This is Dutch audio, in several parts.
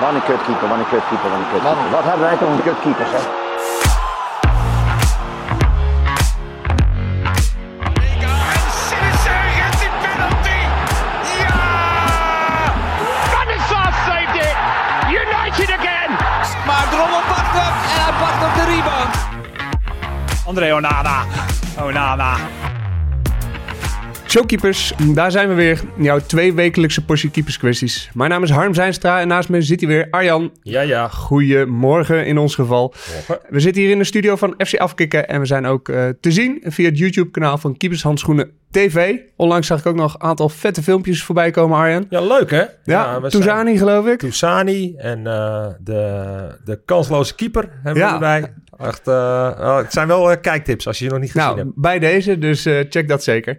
Wat een kutkeeper, wat een kutkeeper, wat een kutkeeper. Wat hebben wij toch een kutkeepers, hè? En Sinister gets the penalty. Ja! Van de Sar saved it. United again. Maar Drommel pakt hem en hij pakt op de rebound. André Onana. Onana. Showkeepers, daar zijn we weer. Jouw twee wekelijkse portie keeperskwesties. Mijn naam is Harm Zijnstra en naast me zit hier weer Arjan. Ja, ja. Goedemorgen in ons geval. Morgen. We zitten hier in de studio van FC Afkikken en we zijn ook eh, te zien via het YouTube-kanaal van Keepershandschoenen TV. Onlangs zag ik ook nog een aantal vette filmpjes voorbij komen, Arjan. Ja, leuk hè? Ja, Touzani geloof ik. Touzani en eh, de, de kansloze keeper hebben Ja. we erbij. Echt, eh, het zijn wel kijktips als je ze nog niet gezien Nou, hebt. bij deze, dus check dat zeker.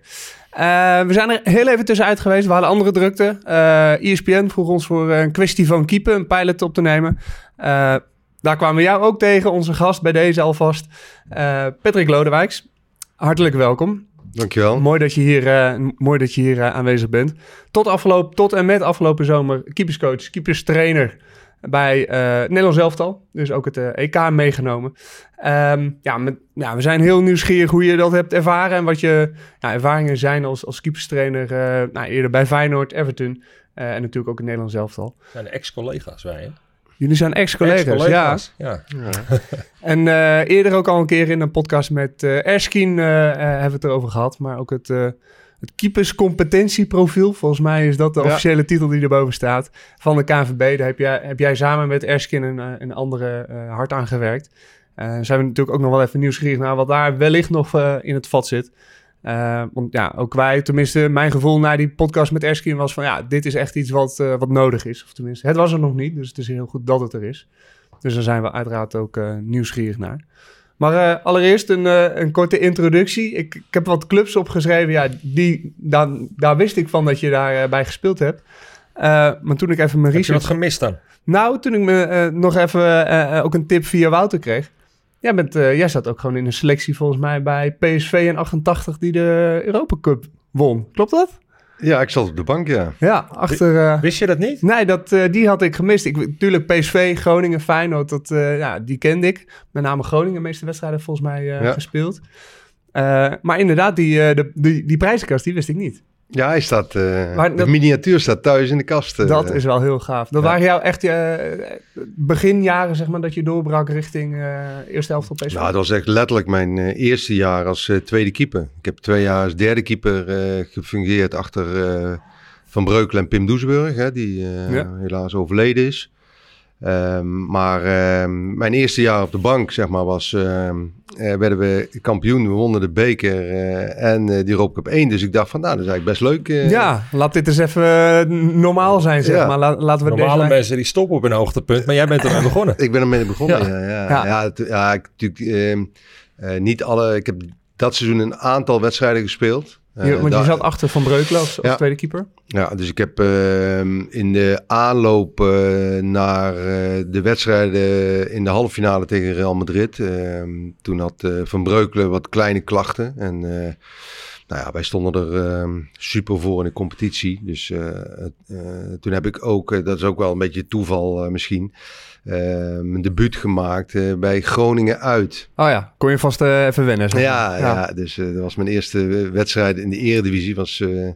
Eh, we zijn er heel even tussenuit geweest. We hadden andere drukte. Eh ESPN vroeg ons voor een kwestie van keepen, een pilot op te nemen. Eh, daar kwamen we jou ook tegen, onze gast bij deze alvast. Eh, Patrick Lodewijks, hartelijk welkom. Dankjewel. Mooi dat je hier, eh, mooi dat je hier eh, aanwezig bent. Tot, afgelopen, tot en met afgelopen zomer keeperscoach, keeperstrainer bij eh Nederlands elftal. Dus ook het eh, EK meegenomen. Ehm, ja, met, ja, we zijn heel nieuwsgierig hoe je dat hebt ervaren. En wat je ja, ervaringen zijn als, als keeperstrainer. eh, nou, eerder bij Feyenoord, Everton. en natuurlijk ook in Nederlands elftal. zijn ex-collega's wij hè? Jullie zijn ex-collega's, ja. Ex-collega's, ja. En eerder ook al een keer in een podcast met eh Erskine hebben we het erover gehad. Maar ook het, het keeperscompetentieprofiel. Volgens mij is dat de Ja. officiële titel die erboven staat. Van de KNVB. Daar heb jij, heb jij samen met Erskine en eh, een andere eh, hard aan gewerkt. Eh zijn we natuurlijk ook nog wel even nieuwsgierig naar wat daar wellicht nog eh, in het vat zit. Want ja, ook wij, tenminste mijn gevoel na die podcast met Erskine was van... ja, dit is echt iets wat, wat nodig is. Of tenminste, het was er nog niet. Dus het is heel goed dat het er is. Dus daar zijn we uiteraard ook nieuwsgierig naar. Maar eh, allereerst een, eh, een korte introductie. Ik, ik heb wat clubs opgeschreven. Ja, die, daar, daar wist ik van dat je daarbij bij gespeeld hebt. Eh, maar toen ik even mijn Heb je wat research... gemist dan? Nou, toen ik me eh, nog even eh, eh, ook een tip via Wouter kreeg. Jij, bent, eh, jij zat ook gewoon in een selectie volgens mij bij PSV in 88 die de Europa Cup won. Klopt dat? Ja, ik zat op de bank, ja. Ja, achter... eh, Wist je dat niet? Nee, dat, eh, die had ik gemist. Ik, natuurlijk PSV, Groningen, Feyenoord, dat, eh, ja, die kende ik. Met name Groningen, de meeste wedstrijden volgens mij eh, Ja. gespeeld. Eh, maar inderdaad, die, eh, de, die, die prijzenkast, die wist ik niet. Ja, hij staat... eh, Maar de dat- miniatuur staat thuis in de kast. eh. dat is wel heel gaaf. Dat ja. waren jouw echt eh, beginjaren, zeg maar, dat je doorbrak richting eerste helft op PSV? Nou, dat was echt letterlijk mijn eerste jaar als tweede keeper. Ik heb twee jaar als derde keeper gefungeerd achter Van Breukelen en Pim Doesburg, hè, die Ja. helaas overleden is. Ehm, maar ehm, mijn eerste jaar op de bank, zeg maar, was, ehm, eh, werden we kampioen. We wonnen de beker eh, en eh, die Europa Cup 1. Dus ik dacht van, nou, dat is eigenlijk best leuk. eh. ja, laat dit eens even normaal zijn, zeg Ja. maar. La- laten we Normale deze... mensen die stoppen op een hoogtepunt, maar jij bent ermee begonnen. Ik ben ermee begonnen, Ja. ja. Ja, Ja. ja. ik natuurlijk ehm, eh, niet alle... Ik heb dat seizoen een aantal wedstrijden gespeeld. Eh, Je- want je zat achter Van Breukelen als, Ja. tweede keeper. Ja, dus ik heb ehm, in de aanloop eh, naar eh, de wedstrijden in de halve finale tegen Real Madrid. ehm, toen had Van Breukelen wat kleine klachten. En nou ja, wij stonden er ehm, super voor in de competitie. Dus toen heb ik ook, dat is ook wel een beetje toeval misschien, mijn debuut gemaakt eh, bij Groningen uit. Oh ja, kon je vast eh, even wennen. zeg Ja, ja. dus eh, dat was mijn eerste wedstrijd in de eredivisie, was, eh,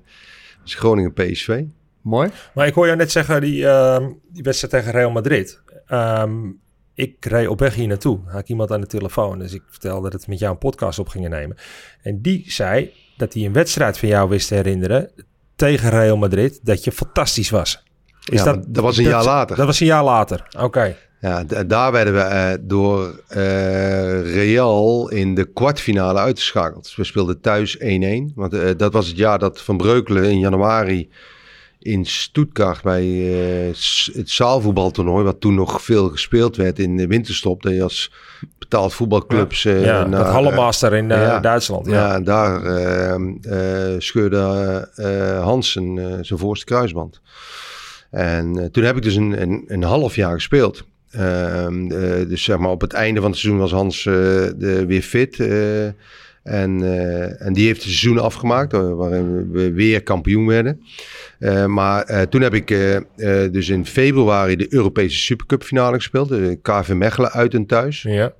was Groningen PSV. Mooi. Maar ik hoor jou net zeggen, die, ehm, die wedstrijd tegen Real Madrid. Ehm, ik reed op weg hier naartoe. Had ik iemand aan de telefoon. Dus ik vertelde dat we met jou een podcast op gingen nemen. En die zei dat hij een wedstrijd van jou wist te herinneren tegen Real Madrid. Dat je fantastisch was. Is Ja, dat was een jaar later. Dat was een jaar later. Oké. Ja, daar werden we eh, door eh, Real in de kwartfinale uitgeschakeld. Dus we speelden thuis 1-1. Want eh, dat was het jaar dat Van Breukelen in januari in Stuttgart bij het zaalvoetbaltoernooi, wat toen nog veel gespeeld werd in de winterstop, dat je als betaald voetbalclubs... Ja, naar, dat Hallemaster in ja. Duitsland. Ja, Ja. en daar eh, eh, scheurde Hansen zijn voorste kruisband. En eh, toen heb ik dus een, een, een half jaar gespeeld. Ehm, eh, dus zeg maar op het einde van het seizoen was Hans eh, weer fit. En, en die heeft het seizoen afgemaakt, waarin we weer kampioen werden. Maar toen heb ik dus in februari de Europese Supercup finale gespeeld. De KV Mechelen uit en thuis. Ja.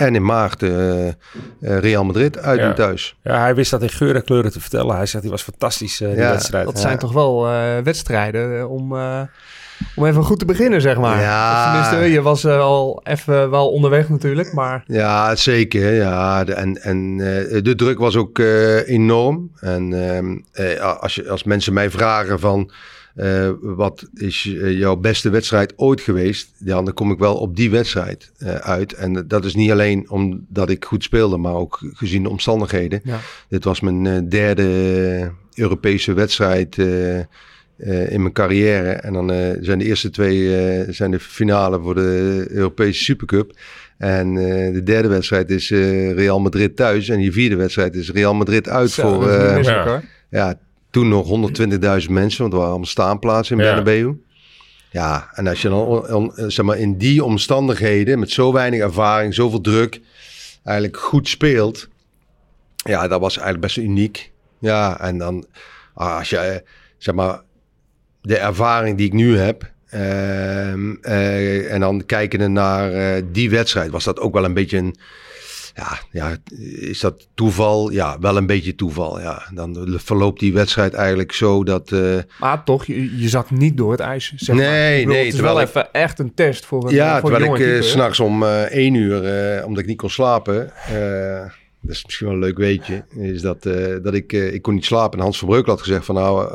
En in maart eh, eh, Real Madrid uit Ja. en thuis. ja, hij wist dat in geur en kleuren te vertellen. Hij zegt, die was fantastisch, eh, die Ja, wedstrijd. Dat Ja. zijn toch wel eh, wedstrijden om, eh, om even goed te beginnen, zeg maar. Ja. Tenminste, je was al even wel onderweg natuurlijk, maar... Ja, zeker. Ja, de, en en eh, de druk was ook eh, enorm. En ehm, eh, als, je, als mensen mij vragen van eh, wat is eh, jouw beste wedstrijd ooit geweest, ja, dan kom ik wel op die wedstrijd eh, uit. En dat is niet alleen omdat ik goed speelde, maar ook gezien de omstandigheden. Ja. Dit was mijn eh, derde Europese wedstrijd eh, eh, in mijn carrière. En dan eh, zijn de eerste twee eh, zijn de finale voor de Europese Supercup. En eh, de derde wedstrijd is eh, Real Madrid thuis. En die vierde wedstrijd is Real Madrid uit Zo, voor eh, ja. hoor. ja, toen nog 120.000 mensen, want er waren allemaal staanplaatsen in Ja. Bernabeu. Ja, en als je dan zeg maar, in die omstandigheden, met zo weinig ervaring, zoveel druk, eigenlijk goed speelt. Ja, dat was eigenlijk best uniek. Ja, en dan ah, als je, eh, zeg maar, de ervaring die ik nu heb. ehm, eh, en dan kijkende naar eh, die wedstrijd, was dat ook wel een beetje een. Ja, ja, is dat toeval? Ja, wel een beetje toeval. Ja, dan verloopt die wedstrijd eigenlijk zo dat. eh, Maar toch, je, je niet door het ijs, zeg maar. Nee, bedoel, nee, Het is wel ik- even echt een test voor een, ja, voor terwijl ik keeper. s'nachts om eh één uur, omdat ik niet kon slapen. dat is misschien wel een leuk weetje. Is dat, dat ik, ik kon niet slapen. En Hans van Breukelen had gezegd van nou,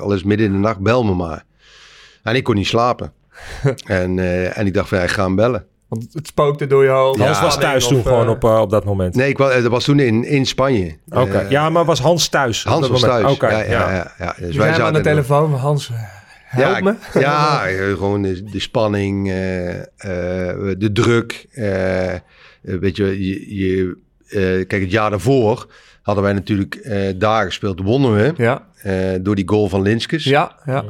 al is midden in de nacht, bel me maar. En ik kon niet slapen. en, en ik dacht van ja, ik ga hem bellen. Want het spookte door je hoofd. Hans was thuis toen Of, gewoon eh, op, eh, op dat moment. Nee, ik, wa- eh, dat was toen in, in Spanje. Oké, ja, maar was Hans thuis? Hans was moment? thuis. Oké, ja, ja, ja. ja, ja. Dus zei hem aan de telefoon van Hans, help ja, me. Ja, gewoon de, de spanning, eh, eh, de druk. weet je, je, je kijk, het jaar daarvoor hadden wij natuurlijk eh, daar gespeeld, wonnen we Ja, eh, door die goal van Linskes. ja, ja.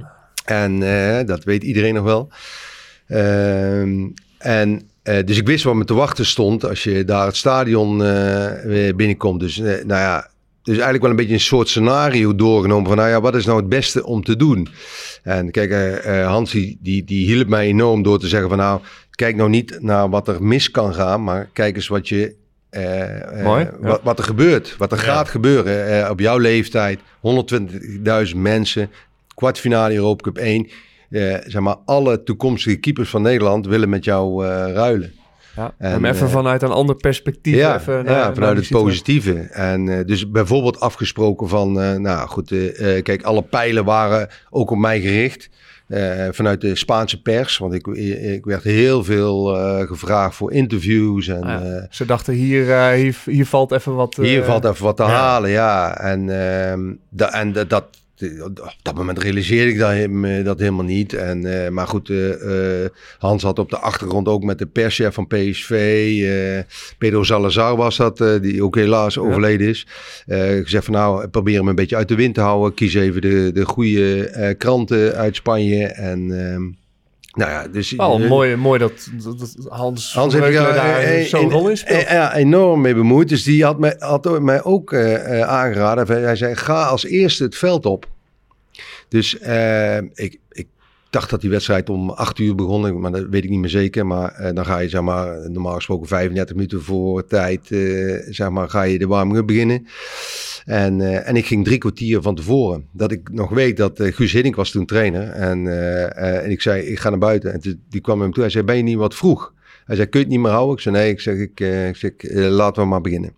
En eh, dat weet iedereen nog wel. Ehm, en eh, dus ik wist wat me te wachten stond als je daar het stadion eh, binnenkomt. Dus eh, nou ja, dus eigenlijk wel een beetje een soort scenario doorgenomen van nou ja, wat is nou het beste om te doen? En kijk, Hans die, die, die hielp mij enorm door te zeggen van nou, kijk nou niet naar wat er mis kan gaan, maar kijk eens wat je ja. wat, wat er gebeurt, wat er Ja. gaat gebeuren. Op jouw leeftijd, 120.000 mensen, kwartfinale Europa Cup 1. Eh, zeg maar, alle toekomstige keepers van Nederland willen met jou eh, ruilen. ja. En, Om even eh, vanuit een ander perspectief Ja, even naar, ja naar vanuit het positieve. En dus bijvoorbeeld afgesproken van, nou goed, kijk, alle pijlen waren ook op mij gericht. vanuit de Spaanse pers, want ik, ik werd heel veel gevraagd voor interviews. En, Ja. eh, Ze dachten, hier, hier, hier valt even wat... hier valt even wat te halen, ja. En, ehm, da- en dat, op dat moment realiseerde ik dat, hem- dat helemaal niet. En, eh, maar goed, eh, eh, Hans had op de achtergrond ook met de perschef van PSV, eh, Pedro Salazar was dat, eh, die ook helaas overleden is. eh, gezegd van nou, probeer hem een beetje uit de wind te houden. Kies even de, de goede eh, kranten uit Spanje. En ehm, nou ja, dus... Wel eh, mooi, mooi dat, dat, dat Hans, Hans heeft ja, daar eh, zo'n eh, rol in speelt. eh, ja, enorm mee bemoeid. Dus die had mij, had mij ook eh, eh, aangeraden. Hij zei, ga als eerste het veld op. Dus eh, ik, ik dacht dat die wedstrijd om acht uur begon. Maar dat weet ik niet meer zeker. Maar eh, dan ga je zeg maar, normaal gesproken 35 minuten voor tijd... eh, zeg maar, ga je de warming-up beginnen. En, en ik ging drie kwartier van tevoren. Dat ik nog weet dat Guus Hiddink was toen trainer. En, en ik zei, ik ga naar buiten. En die kwam me toe. Hij zei, ben je niet wat vroeg? Hij zei, kun je het niet meer houden? Ik zei, nee. Ik zeg, ik, eh, ik zeg eh, laten we maar beginnen.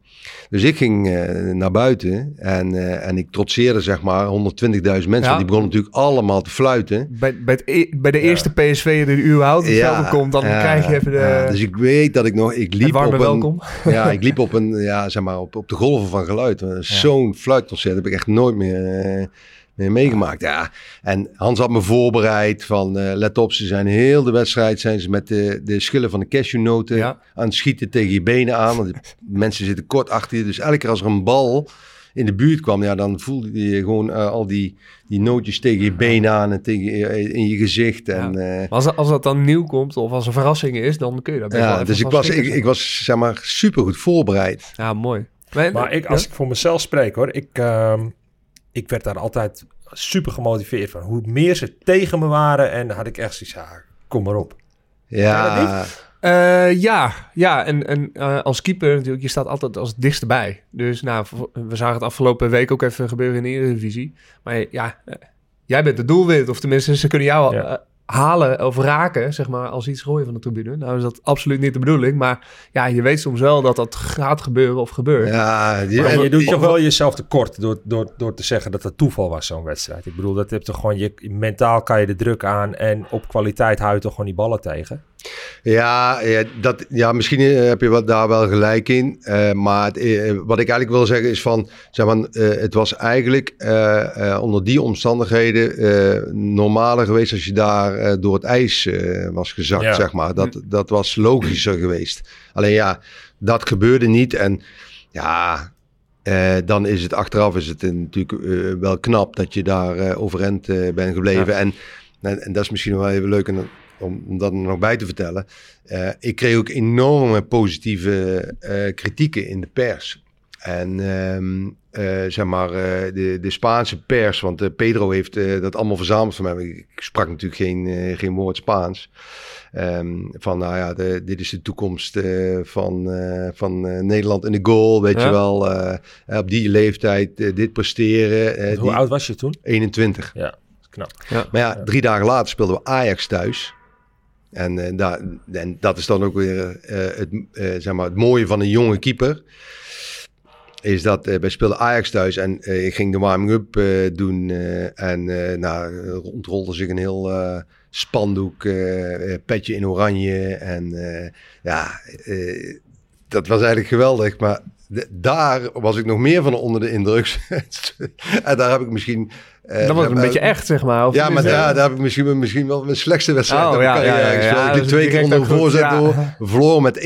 Dus ik ging eh, naar buiten. En, en ik trotseerde zeg maar 120.000 mensen. Ja. Die begonnen natuurlijk allemaal te fluiten. Bij, bij, e- bij de eerste PSV die überhaupt het veld op komt, dan ja, krijg je even de, ja, dus ik weet dat ik nog... Ik liep warme op een, welkom. ja, ik liep op een, ja, zeg maar, op, op de golven van geluid. Zo'n fluitconcert heb ik echt nooit meer, meer meegemaakt. Ja. En Hans had me voorbereid van, eh, let op, ze zijn heel de wedstrijd zijn ze met de, de schillen van de cashewnoten Ja. aan het schieten tegen je benen aan. Want de mensen zitten kort achter je. Dus elke keer als er een bal in de buurt kwam, ja, dan voelde je gewoon eh, al die, die nootjes tegen je benen aan en tegen je, in je gezicht. En, Ja. eh, Als, als dat dan nieuw komt of als een verrassing is, dan kun je dat wel ja, dus ik was, ik, ik was zeg maar super goed voorbereid. Ja, mooi. Maar, Maar ik, als ik voor mezelf spreek hoor, ik, ehm, ik werd daar altijd super gemotiveerd van. Hoe meer ze tegen me waren en dan had ik echt zoiets, ja, kom maar op. Ja, Eh, ja, ja, en, en eh, als keeper natuurlijk, je staat altijd als het dichtst bij. Dus nou, we zagen het afgelopen week ook even gebeuren in de Eredivisie. Maar ja, eh, jij bent de doelwit, of tenminste, ze kunnen jou Ja. Halen of raken, zeg maar, als iets gooien van de tribune. Nou is dat absoluut niet de bedoeling, maar ja, je weet soms wel dat dat gaat gebeuren of gebeurt. ja, die- Maar en- je doet toch wel jezelf tekort door, door, door te zeggen dat het toeval was, zo'n wedstrijd. Ik bedoel, dat heb toch gewoon, je, mentaal kan je de druk aan en op kwaliteit hou je toch gewoon die ballen tegen. Ja, ja, dat, ja misschien eh, heb je wat, daar wel gelijk in. Eh, maar het, eh, wat ik eigenlijk wil zeggen is van... Zeg maar, het was eigenlijk onder die omstandigheden normaler geweest... als je daar door het ijs was gezakt, Ja. zeg maar. Dat, dat was logischer geweest. Alleen ja, dat gebeurde niet. En ja... dan is het achteraf is het natuurlijk wel knap dat je daar eh, overeind bent gebleven. En, en, en dat is misschien wel even leuk en, om, om dat er nog bij te vertellen. Eh, ik kreeg ook enorme positieve eh, kritieken in de pers. En ehm, eh, zeg maar, de, de Spaanse pers, want Pedro heeft dat allemaal verzameld van mij. Ik sprak natuurlijk geen, geen woord Spaans. Ehm, van nou ja, de, dit is de toekomst van, van Nederland in de goal, weet Ja. je wel. op die leeftijd dit presteren. Hoe die- oud was je toen? 21. Ja, knap. Maar ja, drie dagen later speelden we Ajax thuis. En, daar, en dat is dan ook weer eh, het, eh, zeg maar het mooie van een jonge keeper. Is dat wij speelden Ajax thuis en ik ging de warming-up doen. en nou, rondrolde zich een heel spandoek, petje in oranje. En ja, dat was eigenlijk geweldig. Maar daar was ik nog meer van onder de indruk. en daar heb ik misschien... eh, dat was een beetje echt, zeg maar. Of ja, maar ja, daar heb ik misschien, misschien wel mijn slechtste wedstrijd. Oh, ja, ja, ik liep twee keer onder voorzet door. Verloor met 1-4.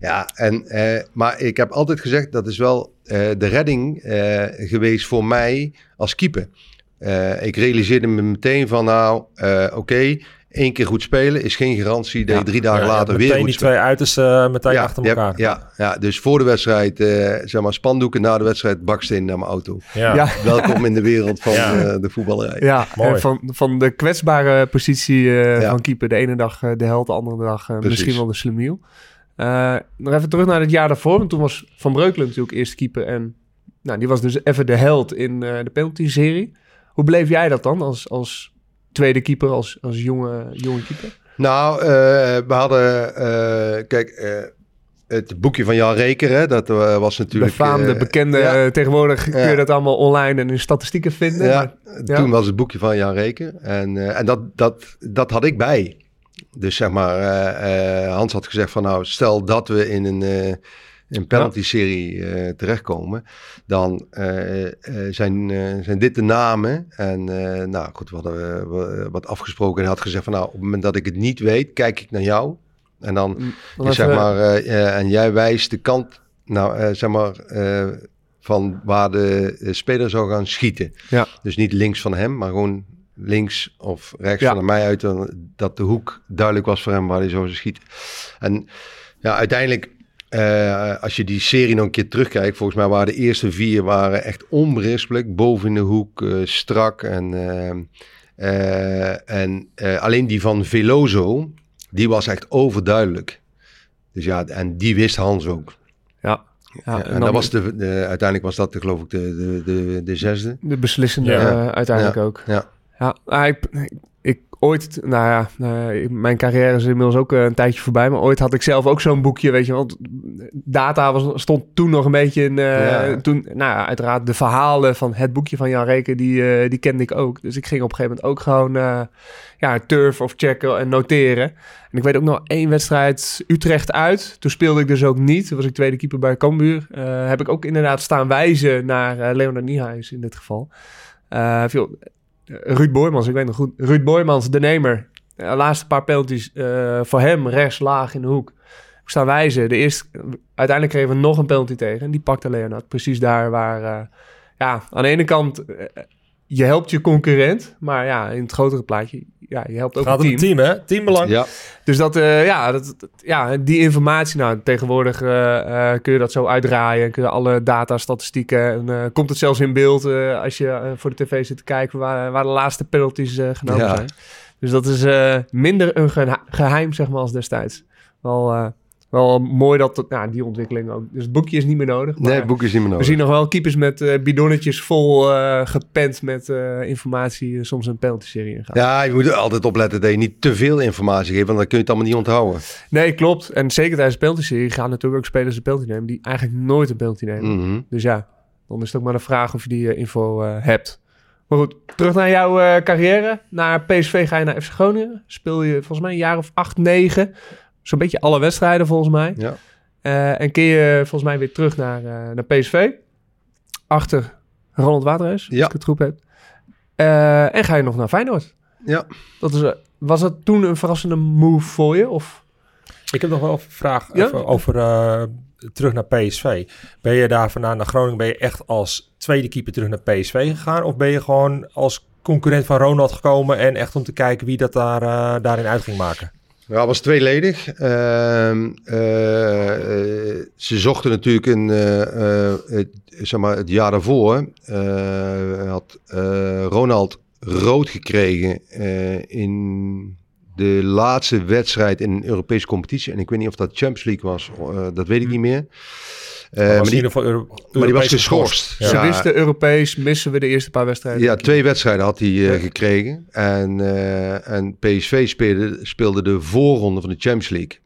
Ja, en, eh, maar ik heb altijd gezegd, dat is wel eh, de redding geweest voor mij als keeper. Ik realiseerde me meteen van, nou, oké, één keer goed spelen is geen garantie dat je drie dagen Ja, later ja, weer meteen goed die speelt. twee uitersten eh, meteen achter elkaar. Ja, ja, dus voor de wedstrijd, eh, zeg maar, spandoeken. Na de wedstrijd, baksteen naar mijn auto. Ja. Ja. Welkom in de wereld van Ja. eh, de voetballerij. Ja, van, van de kwetsbare positie eh, Ja. van keeper. De ene dag de held, de andere dag misschien wel de slemiel. Eh, nog even terug naar het jaar daarvoor. Want toen was Van Breukelen natuurlijk eerst keeper. En nou, die was dus even de held in eh, de penalty-serie. Hoe bleef jij dat dan als, als tweede keeper, als, als jonge, jonge keeper? Nou, eh, we hadden, eh, kijk, eh, het boekje van Jan Reker, hè, dat was natuurlijk... Befaamde, bekende, ja, tegenwoordig kun je dat allemaal online en in statistieken vinden. ja, maar- toen was het boekje van Jan Reker. En, en dat, dat, dat had ik bij. Dus zeg maar, Hans had gezegd van nou, stel dat we in een, een penalty-serie eh, terechtkomen, dan eh, eh, zijn, zijn dit de namen. En nou goed, we hadden wa- wat afgesproken en had gezegd van nou, op het moment dat ik het niet weet, kijk ik naar jou. En dan Dan is, zeg maar, en jij wijst de kant, nou, zeg maar, van waar de speler zou gaan schieten. Ja. Dus niet links van hem, maar gewoon links of rechts Ja. van mij uit, dan- dat de hoek duidelijk was voor hem waar hij zou schieten. En ja, uiteindelijk, eh, als je die serie nog een keer terugkijkt, volgens mij waren de eerste vier waren echt onberispelijk, boven in de hoek, eh, strak en... eh, eh, en eh, alleen die van Veloso, die was echt overduidelijk. Dus ja, en die wist Hans ook. Ja. Ja, Ja, en dan dat was de, de, uiteindelijk was dat de, geloof ik de, de, de, de zesde. de beslissende Ja. uiteindelijk ook. Ja. Ja, ah, ik, ik ooit, nou ja, eh, mijn carrière is inmiddels ook eh, een tijdje voorbij, maar ooit had ik zelf ook zo'n boekje, weet je, want data was, stond toen nog een beetje in, eh, Ja. toen, nou ja, uiteraard de verhalen van het boekje van Jan Reken, die, eh, die kende ik ook. Dus ik ging op een gegeven moment ook gewoon, eh, ja, turf of checken en noteren. En ik weet ook nog één wedstrijd Utrecht uit. Toen speelde ik dus ook niet. Toen was ik tweede keeper bij Cambuur. Heb ik ook inderdaad staan wijzen naar Leonard Niehuis in dit geval. Veel, Ruud Boymans, ik weet nog goed. Ruud Boymans, de nemer. De laatste paar penalties eh, voor hem, rechts, laag in de hoek. Ik sta wijzen. De eerste, uiteindelijk kregen we nog een penalty tegen. En die pakte Leonard precies daar waar... eh, ja, aan de ene kant... je helpt je concurrent, maar ja, in het grotere plaatje, ja, je helpt ook Gaat het om team. het team, hè? Teambelang. Ja, Dus dat, eh, ja, dat, dat- ja, die informatie, nou, tegenwoordig eh, eh, kun je dat zo uitdraaien. Kun je alle data, statistieken, en eh, komt het zelfs in beeld eh, als je voor de tv zit te kijken waar, waar de laatste penalties eh, genomen Ja. zijn. Dus dat is eh, minder een geheim, zeg maar, als destijds. Wel, eh, wel mooi dat het- nou, die ontwikkeling ook. Dus het boekje is niet meer nodig. nee, het boek is niet meer we nodig. zien nog wel keepers met eh, bidonnetjes vol eh, gepend met eh, informatie, eh, soms een penalty-serie ingaan. Ja, je moet er altijd opletten dat je niet te veel informatie geeft, want dan kun je het allemaal niet onthouden. Nee, klopt. En zeker tijdens de penalty-serie gaan natuurlijk ook spelers een penalty nemen die eigenlijk nooit een penalty nemen. Mhm. Dus ja, dan is het ook maar de vraag of je die eh, info eh, hebt. Maar goed, terug naar jouw eh, carrière. Naar PSV ga je naar FC Groningen. Speel je volgens mij een jaar of acht, negen. Zo'n beetje alle wedstrijden volgens mij. Ja. Eh, en keer je volgens mij weer terug naar, eh, naar PSV. Achter Ronald Waterhuis, als Ja. ik het goed heb. Eh, en ga je nog naar Feyenoord. Ja. Dat is, was dat toen een verrassende move voor je? Of? Ik heb nog wel een vraag Ja? even over eh, terug naar PSV. Ben je daar vandaan naar Groningen, ben je echt als tweede keeper terug naar PSV gegaan? Of ben je gewoon als concurrent van Ronald gekomen en echt om te kijken wie dat daar, eh, daarin uit ging maken? Ja, het was tweeledig. Ehm, eh, eh, ze zochten natuurlijk een, eh, het, zeg maar, het jaar daarvoor had Ronald rood gekregen in de laatste wedstrijd in een Europese competitie. En ik weet niet of dat Champions League was, dat weet ik niet meer. Eh, maar, die, ieder geval Euro- maar die was geschorst. Ja. Ze Ja. wisten Europees, missen we de eerste paar wedstrijden. Ja, twee wedstrijden had hij eh, gekregen. En, eh, en PSV speelde, speelde de voorronde van de Champions League.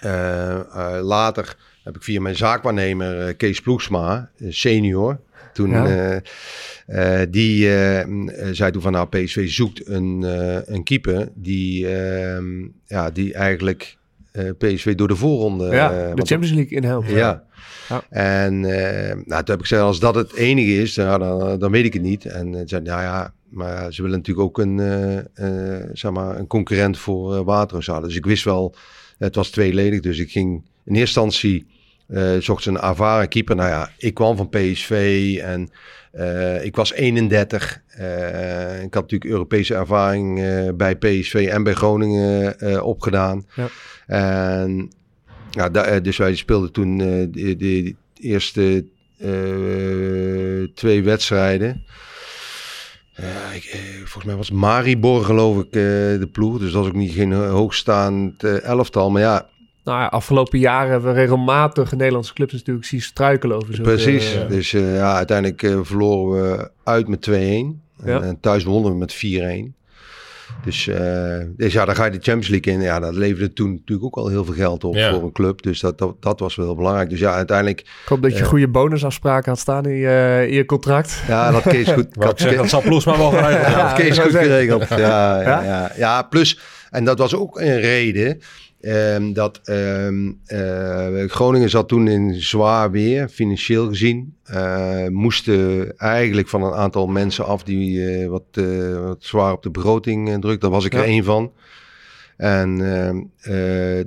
Eh, eh, later heb ik via mijn zaakwaarnemer Kees Ploegsma, senior. Toen, Ja. die eh, m, eh, zei toen van nou PSV zoekt een, eh, een keeper die, ehm, ja, die eigenlijk eh, PSV door de voorronde... Ja, eh, de Champions League in helpt. ja. Ja. En eh, nou, toen heb ik gezegd, als dat het enige is, nou, dan, dan weet ik het niet. En uh, zei, nou ja, maar ze willen natuurlijk ook een, eh, eh, zeg maar, een concurrent voor Waterhuis halen. Dus ik wist wel, het was tweeledig. Dus ik ging in eerste instantie, uh, zocht ze een ervaren keeper. Nou ja, ik kwam van PSV en uh, ik was 31. Uh, ik had natuurlijk Europese ervaring bij PSV en bij Groningen opgedaan. Ja. En ja, da, dus wij speelden toen uh, de, de, eerste uh, twee wedstrijden. Uh, ik, uh, volgens mij was Maribor geloof ik uh, de ploeg. Dus dat was ook niet geen hoogstaand elftal. Maar ja, nou ja, afgelopen jaren hebben we regelmatig Nederlandse clubs natuurlijk zien struikelen over zo'n... Precies. Dus ja, uiteindelijk verloren we uit met 2-1. Ja. En thuis wonnen we met 4-1. Dus, uh, dus ja, dan ga je de Champions League in. Ja, dat leverde toen natuurlijk ook al heel veel geld op ja. voor een club. Dus dat, dat, dat, was wel heel belangrijk. Dus ja, uiteindelijk... Ik hoop dat je uh, goede bonusafspraken had staan in je, in je contract. Ja, dat Kees goed... dat, dat zal Ploes maar wel geregeld ja, ja, Kees goed geregeld. Ja, ja, ja? ja, ja. plus... En dat was ook een reden... Um, dat um, uh, Groningen zat toen in zwaar weer, financieel gezien. Uh, moesten eigenlijk van een aantal mensen af die uh, wat, wat, zwaar op de begroting drukten. Daar was ik ja. er één van. En ehm,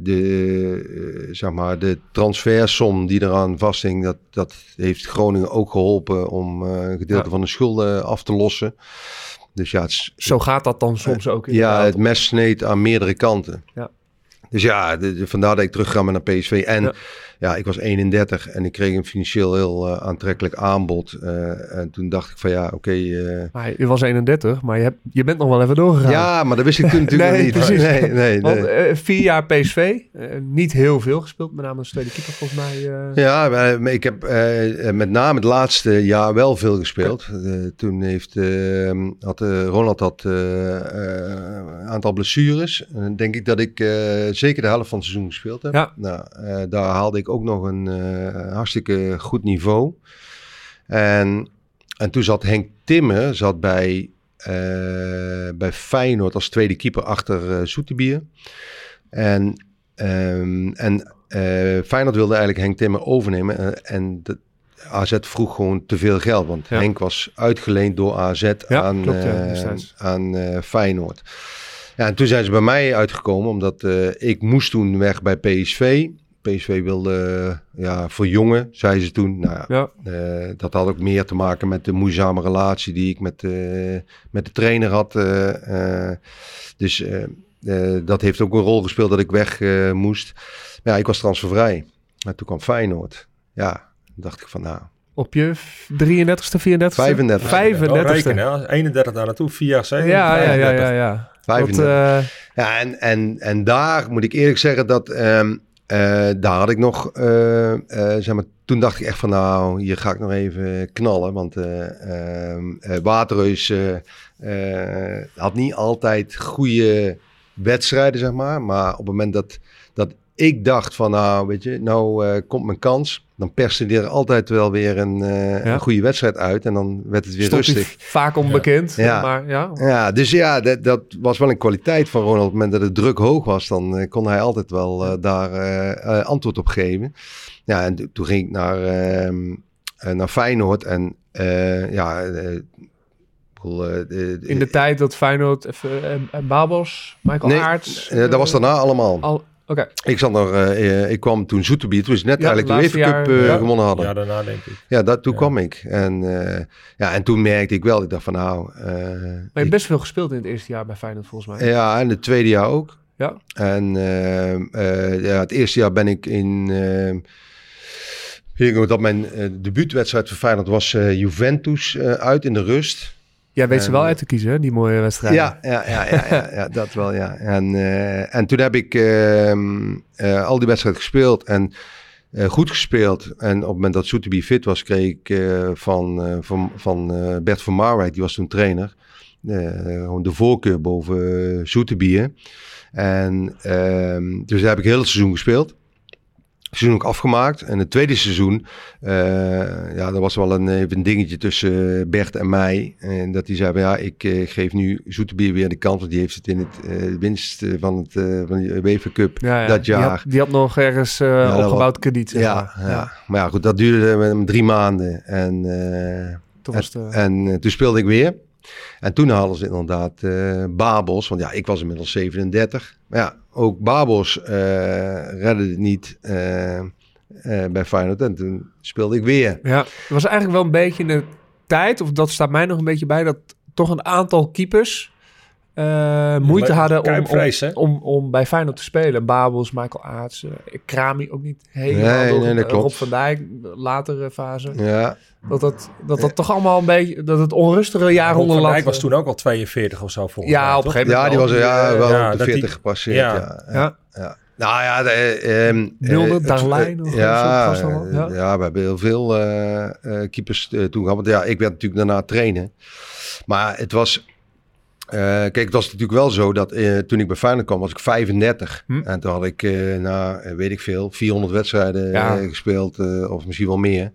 de, zeg maar, de transfersom die eraan vasthing, dat, dat heeft Groningen ook geholpen om een gedeelte ja. van de schulden af te lossen. Dus ja, het, Zo gaat dat dan soms ook. Ja, het mes sneed aan meerdere kanten. Ja. Dus ja, vandaar dat ik terug ga naar PSV. En. Ja. ik was 31 en ik kreeg een financieel heel uh, aantrekkelijk aanbod. Uh, en toen dacht ik van ja, oké. Okay, uh... Maar je was 31, maar je, hebt, je bent nog wel even doorgegaan. Ja, maar dat wist ik toen natuurlijk nee, niet. Precies. Nee, nee, nee. Want, vier jaar PSV, niet heel veel gespeeld, met name als tweede keeper volgens mij. Ja, maar ik heb met name het laatste jaar wel veel gespeeld. toen heeft ehm, had, Ronald had een aantal blessures. En denk ik dat ik zeker de helft van het seizoen gespeeld heb. Ja. Nou, daar haalde ik ook nog een uh, hartstikke goed niveau. En, en toen zat Henk Timmer zat bij, uh, bij Feyenoord als tweede keeper achter uh, Soetebier. En, um, en Feyenoord wilde eigenlijk Henk Timmer overnemen. en de, AZ vroeg gewoon te veel geld. Want ja. Henk was uitgeleend door AZ ja, aan, klopt, ja, aan Feyenoord. Ja, en toen zijn ze bij mij uitgekomen, omdat uh, ik moest toen weg bij PSV. PSV wilde ja, verjongen, zei ze toen. Nou, ja, eh, dat had ook meer te maken met de moeizame relatie die ik met, eh, met de trainer had. eh, dus dat heeft ook een rol gespeeld dat ik weg eh, moest. Maar ja, ik was transfervrij. En toen kwam Feyenoord. Ja, dacht ik van nou, Op je 33ste, 34ste? 35. 35ste. Oh, rekenen, hè? 31 daar naartoe, 4 jaar 7. Ja, ja, ja, ja, ja. Wat, 35. eh, Ja, en, en, en daar moet ik eerlijk zeggen dat ehm, eh, daar had ik nog, eh, eh, zeg maar, toen dacht ik echt van nou, hier ga ik nog even knallen. Want eh ehm, eh, Waterreus eh, eh, had niet altijd goede wedstrijden, zeg maar. Maar op het moment dat ik dacht van nou, weet je, nou eh, komt mijn kans. Dan perste er altijd wel weer een, eh, Ja. een goede wedstrijd uit. En dan werd het weer stond rustig. vaak onbekend. Ja. Maar ja, Ja, dus ja, dat, dat was wel een kwaliteit van Ronald. Op het moment dat het druk hoog was, dan eh, kon hij altijd wel daar antwoord op geven. Ja, en to- toen ging ik naar, ehm, eh, naar Feyenoord. En ja, in de tijd dat Feyenoord, eh, Babos, Michael Nee, Aerts... dat was daarna allemaal. Al, Oké, Ik zat nog, eh, eh, ik kwam toen Zoeterbier. Toen is net Ja, eigenlijk de UEFA Cup eh, ja. gewonnen hadden. Ja, Ja, daarna denk ik. dat, toen Ja. kwam ik. En, eh, ja, en toen merkte ik wel, ik dacht van nou... eh, maar je hebt best veel gespeeld in het eerste jaar bij Feyenoord volgens mij. Ja, en het tweede jaar ook. Ja. En ehm, eh, ja, het eerste jaar ben ik in... ik dat mijn debuutwedstrijd voor Feyenoord was eh, Juventus eh, uit in de rust. Jij weet ze wel uit te kiezen, hè, die mooie wedstrijd. Ja, ja, ja, ja, ja, ja, dat wel, ja. En, eh, en toen heb ik ehm, eh, al die wedstrijden gespeeld en eh, goed gespeeld. En op het moment dat Soetheby fit was, kreeg ik van, van, van Bert van Marwijk, die was toen trainer, gewoon de voorkeur boven Soetheby. En ehm, dus daar heb ik heel het seizoen gespeeld. Seizoen ook afgemaakt. En het tweede seizoen, eh, ja, er was wel een, even een dingetje tussen Bert en mij. En dat hij zei, ja, ik eh, geef nu Zoeterbier weer de kans. Want die heeft het in het eh, winst eh, van, het, eh, van de UEFA Cup Ja, ja. dat Die jaar. had, die had nog ergens eh, dat opgebouwd krediet. Ja, maar. ja. maar ja, goed, dat duurde met hem drie maanden. En, eh, eh, en eh, toen speelde ik weer. En toen hadden ze inderdaad eh, Babos. Want ja, ik was inmiddels 37. Maar ja, ook Babos eh redde het niet eh, bij Feyenoord. En toen speelde ik weer. Ja, het was eigenlijk wel een beetje de tijd, of dat staat mij nog een beetje bij, dat toch een aantal keepers eh, moeite hadden om, om, om, om bij Feyenoord te spelen. Babels, Michael Aarts, eh, Krami ook niet helemaal. Nee, door- nee, dat eh, klopt. Rob van Dijk, latere fase. Ja, Dat dat, dat dat toch allemaal een beetje, dat het onrustige jaar Rob onder van lat. Dijk was toen ook al 42 of zo volgens Ja, mij, op een ja die was ja, eh, wel ja, op de dat die- 40 gepasseerd. ja. Ja. Ja. Nou ja, de, eh, ehm, eh, Darlijn eh, nog, ja, al, eh, ja. ja. we hebben heel veel eh, eh, keepers eh, toen gehad. Want ja, ik werd natuurlijk daarna trainen. Maar het was... eh, kijk, het was natuurlijk wel zo dat eh, toen ik bij Feyenoord kwam, was ik 35. Hm. En toen had ik, eh nou, weet ik veel, 400 wedstrijden Ja. gespeeld. of misschien wel meer.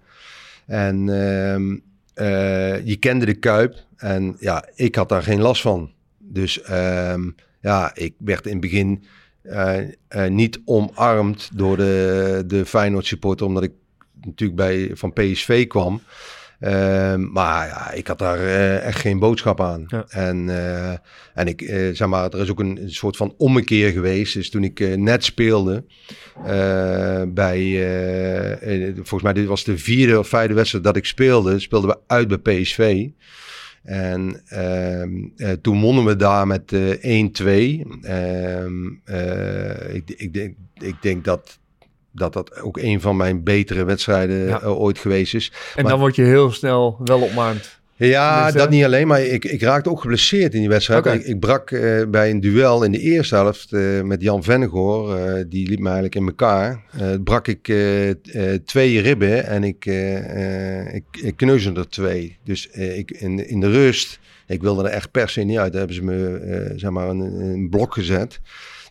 En ehm, eh, je kende de Kuip. En ja, ik had daar geen last van. Dus ehm, ja, ik werd in het begin niet omarmd door de, de Feyenoord supporter, omdat ik natuurlijk bij, van PSV kwam. Ehm, maar ja, ik had daar eh, echt geen boodschap aan. Ja. En, eh, en ik, eh, zeg maar, er is ook een, soort van ommekeer geweest. Dus toen ik net speelde bij, volgens mij dit was de vierde of vijfde wedstrijd dat ik speelde, speelden we uit bij PSV. En ehm, eh, toen wonnen we daar met eh 1-2. Ehm, eh, ik, ik, denk, ik denk dat, dat dat ook een van mijn betere wedstrijden Ja. eh, ooit geweest is. En Maar- dan word je heel snel wel omarmd. Ja, dat niet alleen, maar ik, ik raakte ook geblesseerd in die wedstrijd. Ik, ik brak eh, bij een duel in de eerste helft eh, met Jan Vennegoor. die liep me eigenlijk in elkaar. Brak ik twee ribben en ik, ik, ik er twee. Dus ik, in, in de rust, ik wilde er echt per se niet uit. Daar hebben ze me zeg maar een, een blok gezet.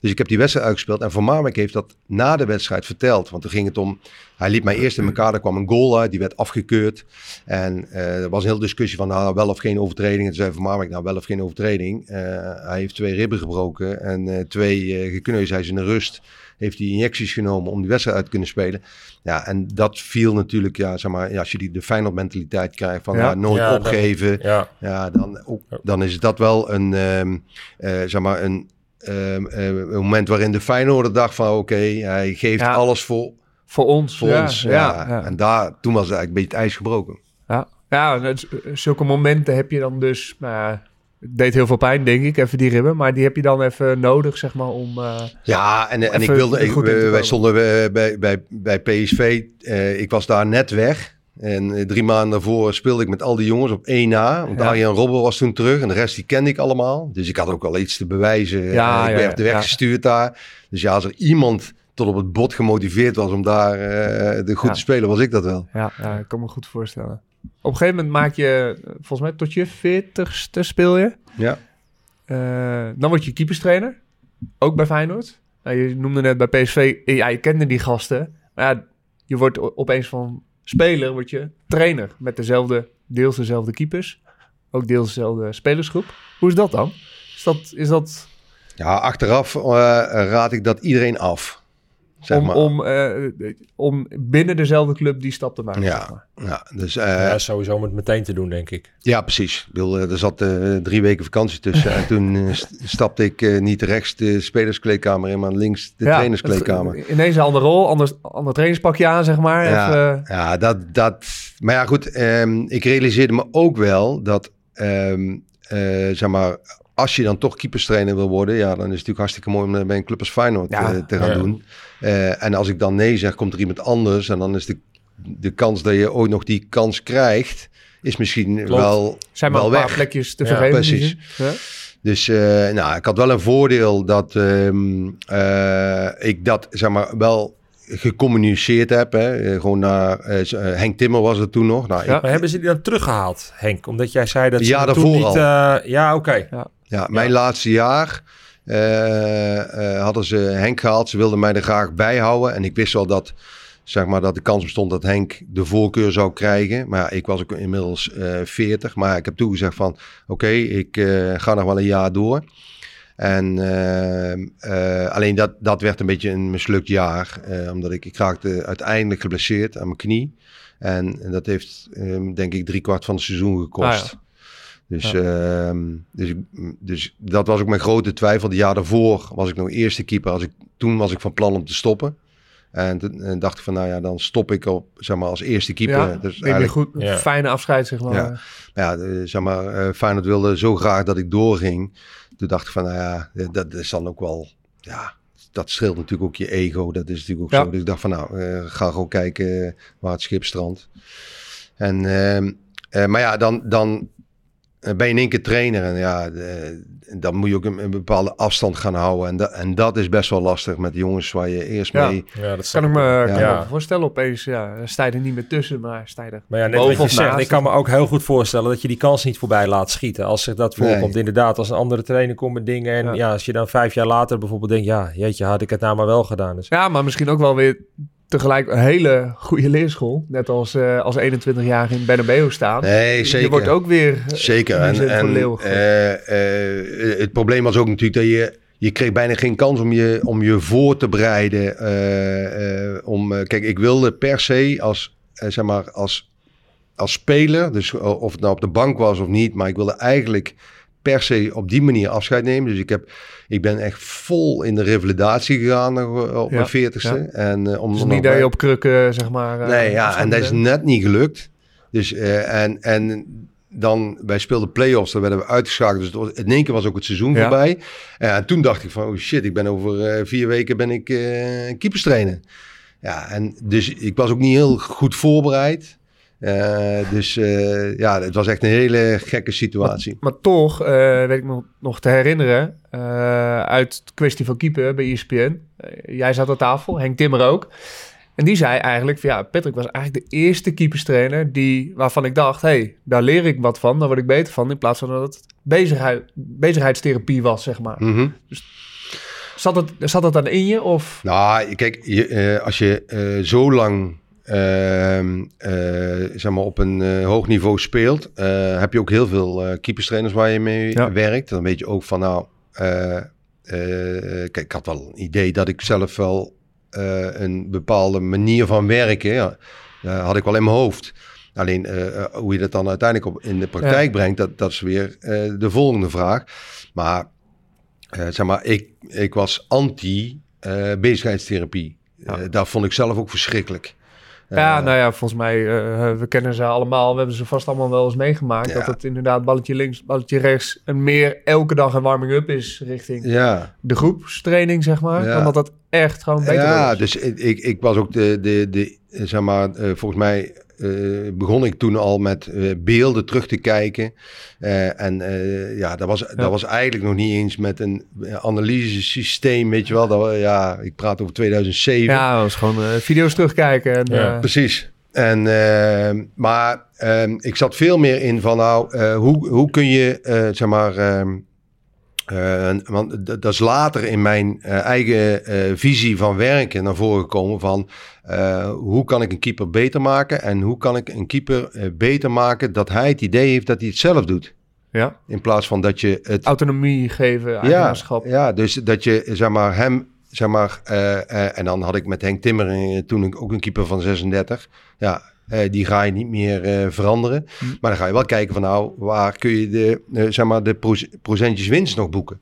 Dus ik heb die wedstrijd uitgespeeld. En Van Marwijk heeft dat na de wedstrijd verteld. Want toen ging het om... Hij liep mij eerst in elkaar. Er kwam een goal uit. Die werd afgekeurd. En eh, er was een hele discussie van nou, wel of geen overtreding. En toen zei Van Marwijk nou wel of geen overtreding. Eh, hij heeft twee ribben gebroken. En eh, twee gekneusd. Hij is in de rust. Heeft hij injecties genomen om die wedstrijd uit te kunnen spelen. Ja, en dat viel natuurlijk, ja, zeg maar, ja, als je die de Feyenoord mentaliteit krijgt van Ja. nou, nooit Ja, opgeven. Ja, Ja, dan, ook, dan is dat wel een, ehm, eh, zeg maar een, ehm, eh, een moment waarin de Feyenoorder dacht van oké, hij geeft Ja. alles voor, Voor ons. voor ja, ons. Ja, Ja. ja. En daar, toen was eigenlijk een beetje het ijs gebroken. Ja, ja is- zulke momenten heb je dan dus. Nou, het deed heel veel pijn, denk ik, even die ribben. Maar die heb je dan even nodig, zeg maar, om. eh, Ja, en, en ik wilde, ik, wij stonden eh, bij, bij, bij PSV, eh, ik was daar net weg. En eh, drie maanden daarvoor speelde ik met al die jongens op 1A. Want Ja. Arjan Robben was toen terug en de rest die kende ik allemaal. Dus ik had ook wel iets te bewijzen. Ja, Eh, ik ja, werd ja. weggestuurd daar. Dus ja, als er iemand tot op het bot gemotiveerd was om daar eh, de goed te spelen, was ik dat wel. ja, ja, ik kan me goed voorstellen. Op een gegeven moment maak je, volgens mij tot je 40ste speel je. Ja. Dan word je keeperstrainer. Ook bij Feyenoord. Nou, je noemde net bij PSV, ja, je kende die gasten. Maar ja, je wordt opeens van speler, word je trainer. Met dezelfde, deels dezelfde keepers. Ook deels dezelfde spelersgroep. Hoe is dat dan? Is dat, is dat Ja, achteraf eh, raad ik dat iedereen af. Zeg om, maar. om, eh, om binnen dezelfde club die stap te maken? zeg ja, maar. ja, dus, eh, ja, sowieso om het meteen te doen, denk ik. Ja, precies. Ik bedoel, eh, er zat eh, drie weken vakantie tussen. en toen st- stapte ik niet rechts de spelerskleedkamer in, maar links de Ja, trainerskleedkamer. het- Ineens een andere rol, ander, ander trainingspakje aan, zeg maar. Ja, Even, ja dat, dat. Maar ja, goed. ehm, ik realiseerde me ook wel dat, ehm, eh, zeg maar, als je dan toch keeperstrainer wil worden, ja, dan is het natuurlijk hartstikke mooi om dat bij een club als Feyenoord Ja, eh, te gaan ja. doen. Eh, en als ik dan nee zeg, komt er iemand anders en dan is de, de kans dat je ooit nog die kans krijgt, is misschien Klopt. wel, zijn maar wel een paar weg. plekjes te Ja, vergeven. die precies. Ja? Dus uh, nou, ik had wel een voordeel dat ehm, uh, ik dat zeg maar wel gecommuniceerd heb. Hè. Gewoon naar uh, Henk Timmer was het toen nog. Nou, ja. ik, Maar hebben ze die dan teruggehaald, Henk? Omdat jij zei dat ze Ja, toen daarvoor niet... al. Uh, ja, oké. Okay. Ja. Ja, mijn laatste jaar uh, hadden ze Henk gehaald. Ze wilden mij er graag bij houden. En ik wist wel dat, zeg maar, dat de kans bestond dat Henk de voorkeur zou krijgen. Maar ja, ik was ook inmiddels 40. Maar ik heb toegezegd van, oké, okay, ik ga nog wel een jaar door. En uh, uh, alleen dat, dat werd een beetje een mislukt jaar. Uh, omdat ik, ik raakte uiteindelijk geblesseerd aan mijn knie. En, en dat heeft um, denk ik drie kwart van het seizoen gekost. Ah, ja. Dus, ja. uh, dus, dus dat was ook mijn grote twijfel. Het jaar daarvoor was ik nog eerste keeper. Als ik, toen was ik van plan om te stoppen. En toen en dacht ik van, nou ja, dan stop ik op, zeg maar, als eerste keeper. Ja, dus eigenlijk goed, ja. fijne afscheid, zeg maar. Ja, ja zeg maar, uh, Feyenoord wilde zo graag dat ik doorging. Toen dacht ik van, nou ja, dat is dan ook wel, ja, dat scheelt natuurlijk ook je ego. Dat is natuurlijk ook ja. zo. Dus ik dacht van, nou, uh, ga gewoon kijken waar het schip strandt. En, uh, maar ja, dan, dan ben je in één keer trainer. En ja, dan moet je ook een, een, bepaalde afstand gaan houden. En, da, en dat is best wel lastig met jongens waar je eerst ja. mee... Ja, dat kan ik me, ja. kan ja. me voorstellen opeens. Ja, sta je er niet meer tussen, maar sta je er Maar ja, net wat je zegt, ik kan me ook heel goed voorstellen dat je die kans niet voorbij laat schieten. Als zich dat voorkomt, nee. inderdaad, als een andere trainer komt met dingen. En ja. ja. als je dan vijf jaar later bijvoorbeeld denkt, ja, jeetje, had ik het nou maar wel gedaan. Dus. Ja, maar misschien ook wel weer tegelijk een hele goede leerschool. Net als, uh, als 21-jarige in Bernabeu staan. Nee, zeker. Je wordt ook weer... Uh, zeker. En, en uh, het probleem was ook natuurlijk dat je... Je kreeg bijna geen kans om je, om je voor te bereiden. Om, kijk, ik wilde per se als, zeg maar, als, als speler... Dus of het nou op de bank was of niet... Maar ik wilde eigenlijk per se op die manier afscheid nemen. Dus ik, heb, ik ben echt vol in de revalidatie gegaan op ja, mijn veertigste. Ja. En, uh, om dus niet dat je op krukken, zeg maar... Uh, nee, ja, en dat is net niet gelukt. Dus, uh, en, en dan, wij speelden play-offs, daar werden we uitgeschakeld. Dus het was, in één keer was ook het seizoen ja. voorbij. En toen dacht ik van, oh shit, ik ben over vier weken ben ik keeperstrainer. Ja, en dus ik was ook niet heel goed voorbereid. Uh, dus uh, ja, het was echt een hele gekke situatie. Maar, maar toch, uh, weet ik me nog te herinneren, uit de kwestie van keeper bij ESPN. jij zat aan tafel, Henk Timmer ook. En die zei eigenlijk, van, ja, Patrick was eigenlijk de eerste keeperstrainer die, waarvan ik dacht, hé, hey, daar leer ik wat van, daar word ik beter van, in plaats van dat het bezigheid, bezigheidstherapie was, zeg maar. Mm -hmm. Dus zat het, zat het dan in je? Of? Nou, kijk, je, als je zo lang zeg maar op een uh, hoog niveau speelt, uh, heb je ook heel veel keeperstrainers waar je mee ja. werkt. Dan weet je ook van nou, kijk, ik had wel een idee dat ik zelf wel een bepaalde manier van werken ja, had ik wel in mijn hoofd. Alleen hoe je dat dan uiteindelijk op, in de praktijk ja. brengt, dat, dat is weer de volgende vraag. Maar eh, zeg maar, ik, ik was anti eh bezigheidstherapie. Eh, dat vond ik zelf ook verschrikkelijk. Ja, nou ja, volgens mij, eh, we kennen ze allemaal. We hebben ze vast allemaal wel eens meegemaakt. Ja. Dat het inderdaad balletje links, balletje rechts... en meer elke dag een warming-up is richting Ja, de groepstraining, zeg maar. Ja. Dan dat dat echt gewoon beter ja is. dus ik, ik, was ook de, de, de eh, zeg maar, eh, volgens mij eh, begon ik toen al met eh, beelden terug te kijken. Eh, en eh, ja, dat was, dat was eigenlijk nog niet eens met een analysesysteem, weet je wel. Dat, ja, ik praat over 2007. Ja, dat was gewoon eh, video's terugkijken. En, Ja, Precies. En, eh, maar ehm, ik zat veel meer in van nou, eh, hoe, hoe kun je, eh, zeg maar, ehm, eh, want dat is later in mijn eh, eigen eh, visie van werken naar voren gekomen van hoe kan ik een keeper beter maken en hoe kan ik een keeper beter maken dat hij het idee heeft dat hij het zelf doet. ja, In plaats van dat je het autonomie geven, ja, eigenaarschap. ja, dus dat je zeg maar hem, zeg maar, en dan had ik met Henk Timmer eh, toen ik ook een keeper van 36. Ja, eh, die ga je niet meer eh, veranderen. Hm. Maar dan ga je wel kijken van nou, waar kun je de, eh, zeg maar, de proce- procentjes winst nog boeken.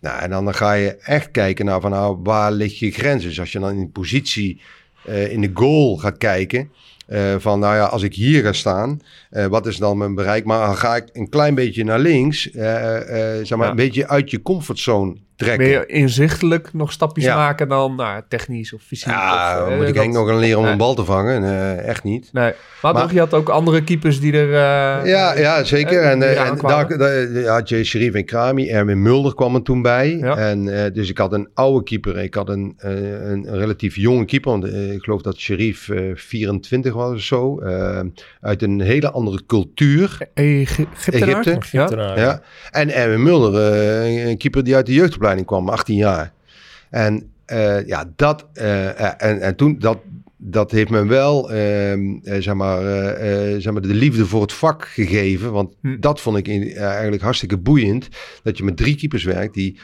Nou, en dan ga je echt kijken naar van nou, waar ligt je grens? Dus als je dan in de positie in de goal gaat kijken. van nou ja, als ik hier ga staan, wat is dan mijn bereik? Maar dan ga ik een klein beetje naar links, zeg maar, Ja. een beetje uit je comfortzone trekken. Meer inzichtelijk nog stapjes Ja. maken dan nou, technisch of fysiek. ja, of, eh, moet ik dat- Henk nog gaan leren om Nee. een bal te vangen. Eh, echt niet. Nee, maar, Maar- toch, je had ook andere keepers die er... eh, Ja, ja zeker. eh, En, en daar, daar had je Sherif en Krami. Erwin Mulder kwam er toen bij. Ja. En, eh, dus ik had een oude keeper. Ik had een, eh, een, een relatief jonge keeper. Want ik geloof dat Sherif eh 24 was of zo. Uit een hele andere cultuur. Egypte. Egypte. Ja? Ja. En Erwin Mulder, een keeper die uit de jeugdopleiding kwam, 18 jaar. En eh, ja, dat, eh, eh, en, en toen, dat, dat heeft me wel, ehm, eh, zeg, maar, zeg maar, de liefde voor het vak gegeven. Want Hm. dat vond ik in, eigenlijk hartstikke boeiend. Dat je met drie keepers werkt die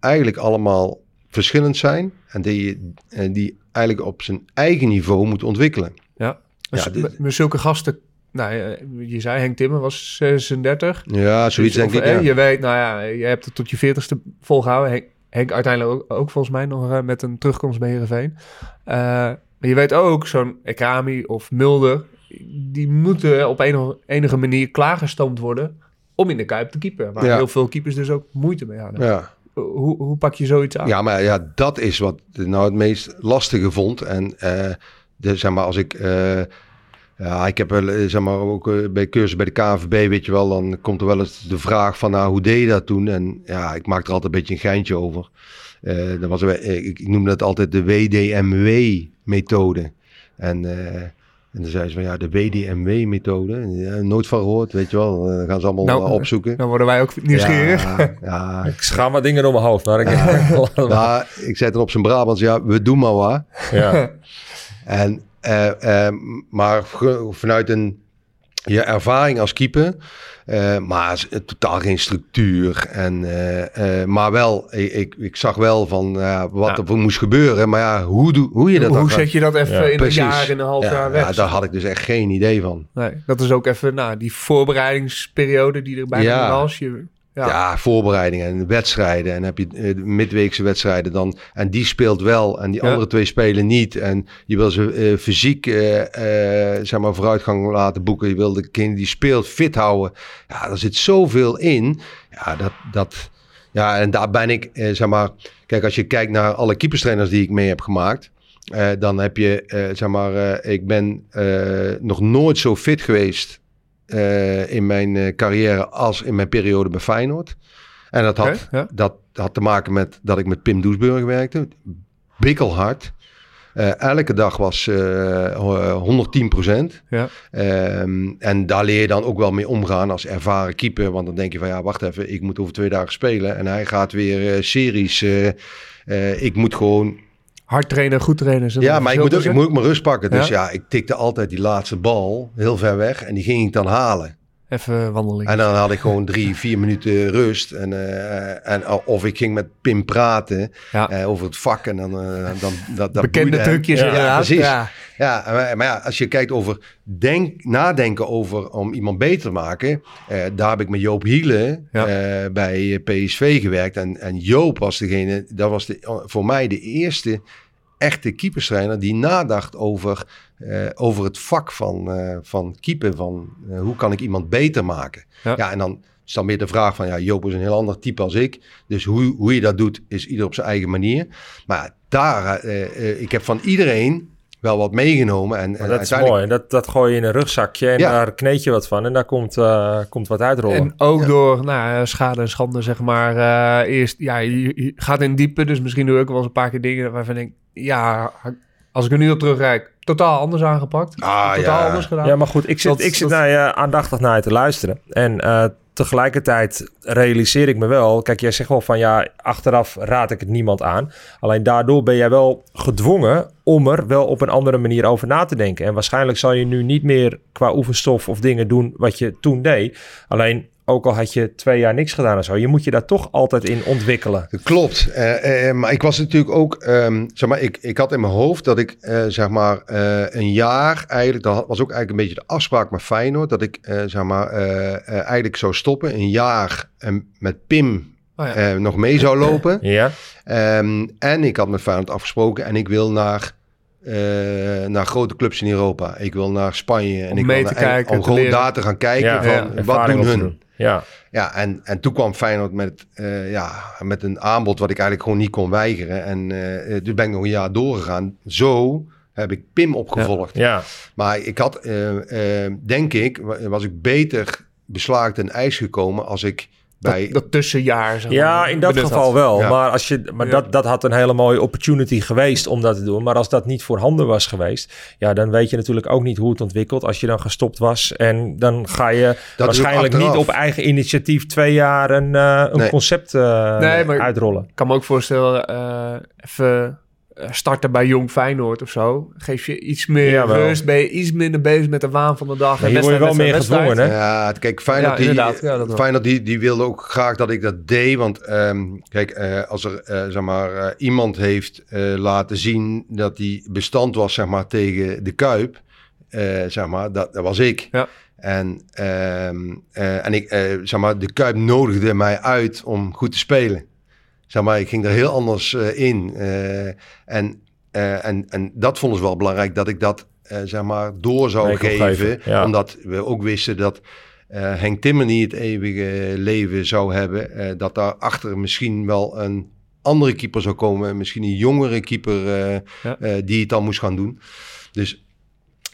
eigenlijk allemaal verschillend zijn. En die, en die eigenlijk op zijn eigen niveau moet ontwikkelen. Ja. Dus Ja, dit- met, met zulke gasten... Nou, eh, je zei Henk Timmer was 36. Ja, zoiets Dus, denk ik. eh, Ja. Je weet, nou ja, je hebt het tot je 40ste volgehouden. Henk, Henk uiteindelijk ook, ook volgens mij nog eh, met een terugkomst bij Heerenveen. Maar je weet ook, zo'n Ekrami of Mulder... die moeten op een, enige manier klaargestoomd worden... om in de Kuip te keeper. Waar Ja. heel veel keepers dus ook moeite mee hadden. ja. Hoe, hoe pak je zoiets aan? Ja, maar ja, dat is wat ik nou het meest lastige vond. En de, zeg maar, als ik... ja, ik heb wel, eh, zeg maar, ook eh, bij cursus bij de KNVB, weet je wel, dan komt er wel eens de vraag van, nou, hoe deed je dat toen? En ja, ik maak er altijd een beetje een geintje over. Eh dat was, ik, ik noemde dat altijd de WDMW-methode. En, eh, en dan zei ze van, ja, de WDMW-methode, ja, nooit van gehoord, weet je wel. Dan gaan ze allemaal Nou, opzoeken. Dan worden wij ook nieuwsgierig. Ja, ja, Ik schaam wat dingen door mijn hoofd. Maar ik, nou, ik zei het op zijn Brabants, ja, we doen maar wat. ja. En, eh, eh, maar vanuit een, je ervaring als keeper, eh, maar totaal geen structuur. En, eh, eh, maar wel, ik, ik, ik zag wel van eh, wat Ja. er moest gebeuren. Maar ja, hoe, doe, hoe je dat Hoe dan zet je dat even Ja, in Precies. een jaar, in een half ja, jaar weg? ja, daar had ik dus echt geen idee van. Nee, dat is ook even nou, die voorbereidingsperiode die er bijna Ja. was. Je, ja. Ja. voorbereidingen en wedstrijden. En heb je eh, midweekse wedstrijden dan. En die speelt wel en die Ja. andere twee spelen niet. En je wil ze eh, fysiek eh, zeg maar vooruitgang laten boeken. Je wil de kind die speelt fit houden. Ja, er zit zoveel in. Ja, dat... dat ja, en daar ben ik, zeg maar... Kijk, als je kijkt naar alle keeperstrainers die ik mee heb gemaakt... dan heb je, zeg maar... ik ben nog nooit zo fit geweest... eh, in mijn eh, carrière als in mijn periode bij Feyenoord. En dat had, ja. dat had te maken met dat ik met Pim Doesburg werkte. Bikkelhard. Eh, elke dag was eh 110 procent. Ja. Ehm, en daar leer je dan ook wel mee omgaan als ervaren keeper. Want dan denk je van ja, wacht even, ik moet over twee dagen spelen. En hij gaat weer series. ik moet gewoon... Hard trainen, goed trainen. Ja, maar ik moet, ook, ik moet ook mijn rust pakken. Dus Ja. ja, ik tikte altijd die laatste bal heel ver weg. En die ging ik dan halen. Even wandeling. En dan had ik gewoon drie, vier minuten rust. En, eh, en, of ik ging met Pim praten Ja. eh, over het vak. En dan, eh, dan dat, dat Bekende trucjes Ja, inderdaad. precies. Ja. Ja, maar, maar ja, als je kijkt over denk, nadenken over om iemand beter te maken. eh, daar heb ik met Joop Hielen Ja. eh, bij PSV gewerkt. En, en Joop was degene, dat was de, voor mij de eerste echte keeperstrainer die nadacht over, eh, over het vak van, eh van keeper. Van eh, hoe kan ik iemand beter maken? Ja. Ja, en dan is dan meer de vraag van ja, Joop is een heel ander type als ik. Dus hoe, hoe je dat doet, is ieder op zijn eigen manier. Maar daar, eh, eh, ik heb van iedereen wel wat meegenomen. En, dat is uiteindelijk- mooi. Dat, dat gooi je in een rugzakje en Ja. daar kneed je wat van. En daar komt, eh, komt wat uitrollen. En ook door nou, schade en schande, zeg maar. eh, eerst, ja, je, je gaat in diepe, dus misschien doe ik wel eens een paar keer dingen waarvan ik, ja, als ik er nu op terugkijk, totaal anders aangepakt. Ah, totaal ja. anders gedaan. Ja, maar goed, ik zit, Dat- ik zit dat- naar je aandachtig naar je te luisteren. En eh, tegelijkertijd realiseer ik me wel... Kijk, jij zegt wel van ja, achteraf raad ik het niemand aan. Alleen daardoor ben jij wel gedwongen om er wel op een andere manier over na te denken. En waarschijnlijk zal je nu niet meer qua oefenstof of dingen doen wat je toen deed. Alleen, ook al had je twee jaar niks gedaan en zo... je moet je daar toch altijd in ontwikkelen. Klopt. Eh, eh, maar ik was natuurlijk ook, ehm, zeg maar, ik, ik had in mijn hoofd dat ik, eh, zeg maar, eh, een jaar eigenlijk, dat was ook eigenlijk een beetje de afspraak met Feyenoord, dat ik, eh, zeg maar, eh, eh, eigenlijk zou stoppen, een jaar en met Pim Oh ja. eh, nog mee zou lopen. Ja? Ehm, en ik had met Feyenoord afgesproken en ik wil naar, eh, naar grote clubs in Europa. Ik wil naar Spanje en Om ik mee wil te naar, en- kijken, om te gewoon leren. daar te gaan kijken Ja, van ja, wat doen hun. doen. Ja. Ja, en, en toen kwam Feyenoord met, eh, ja, met een aanbod wat ik eigenlijk gewoon niet kon weigeren. En eh toen ben ik nog een jaar doorgegaan. Zo heb ik Pim opgevolgd. ja. Maar ik had, denk ik, wa- was ik beter beslaagd en ijs gekomen als ik bij... dat, dat tussenjaar. Zeg Ja, in dat geval had. wel. Ja. Maar, als je, maar Ja. dat, dat had een hele mooie opportunity geweest om dat te doen. Maar als dat niet voorhanden was geweest, ja, dan weet je natuurlijk ook niet hoe het ontwikkelt. Als je dan gestopt was en dan ga je waarschijnlijk niet op eigen initiatief twee jaar een, eh, een Nee. concept eh, Nee, maar- uitrollen. Ik kan me ook voorstellen, eh, even starten bij Jong Feyenoord of zo. Geef je iets meer Jawel. rust, ben je iets minder bezig met de waan van de dag. Ja, en hier word je wel meer gedwongen, hè? Ja, kijk, Feyenoord, Ja, die, inderdaad. Ja. Feyenoord die, die wilde ook graag dat ik dat deed. Want ehm, kijk, eh, als er eh, zeg maar, eh, iemand heeft eh, laten zien dat hij bestand was zeg maar, tegen de Kuip, eh, zeg maar, dat, dat was ik. Ja. En, ehm, eh, en ik, eh, zeg maar, de Kuip nodigde mij uit om goed te spelen. Zeg maar, ik ging er heel anders eh, in. Eh, en, eh, en, en dat vonden ze wel belangrijk, dat ik dat zeg maar, door zou geven. geven, ja. Omdat we ook wisten dat Henk Timmer niet het eeuwige leven zou hebben. dat daar achter misschien wel een andere keeper zou komen. Misschien een jongere keeper Ja. die het dan moest gaan doen. Dus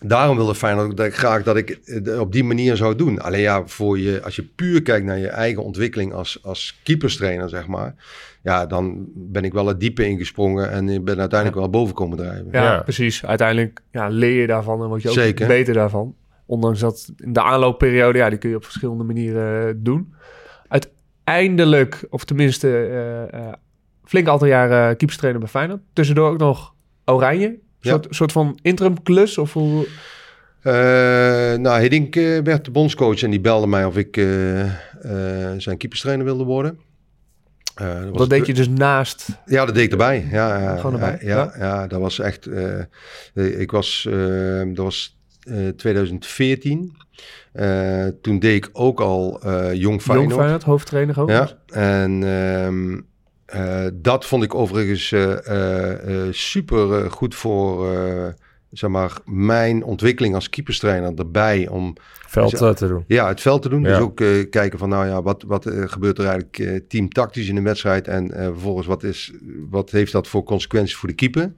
daarom wilde Feyenoord dat ik graag dat ik het op die manier zou doen. Alleen ja, voor je, als je puur kijkt naar je eigen ontwikkeling als, als keeperstrainer, zeg maar. Ja, dan ben ik wel het diepe ingesprongen en ik ben uiteindelijk wel boven komen drijven. Ja, Ja. precies. Uiteindelijk ja, leer je daarvan en word je ook Zeker. beter daarvan. Ondanks dat in de aanloopperiode, ja, die kun je op verschillende manieren eh, doen. Uiteindelijk, of tenminste eh, eh, flink aantal jaren keeperstrainer bij Feyenoord. Tussendoor ook nog Oranje. Een soort, soort van interim klus of hoe... Eh, nou, Hiddink eh, werd de bondscoach en die belde mij of ik eh, zijn keeperstrainer wilde worden. Dat Dat deed je dus naast... Ja, dat deed ik erbij. Ja, ja, Gewoon erbij, Ja, ja, ja, dat was echt. ik was. dat was eh, 2014. Eh, toen deed ik ook al Jong Feyenoord. Jong Feyenoord, hoofdtrainer ook. Ja, en ehm, eh, dat vond ik overigens eh, eh, super goed voor zeg maar, mijn ontwikkeling als keeperstrainer erbij om Veld Dus, te doen. ja, het veld te doen. Ja. Dus ook kijken van, nou ja, wat, wat gebeurt er eigenlijk teamtactisch in de wedstrijd? En vervolgens, wat, is, wat heeft dat voor consequenties voor de keeper?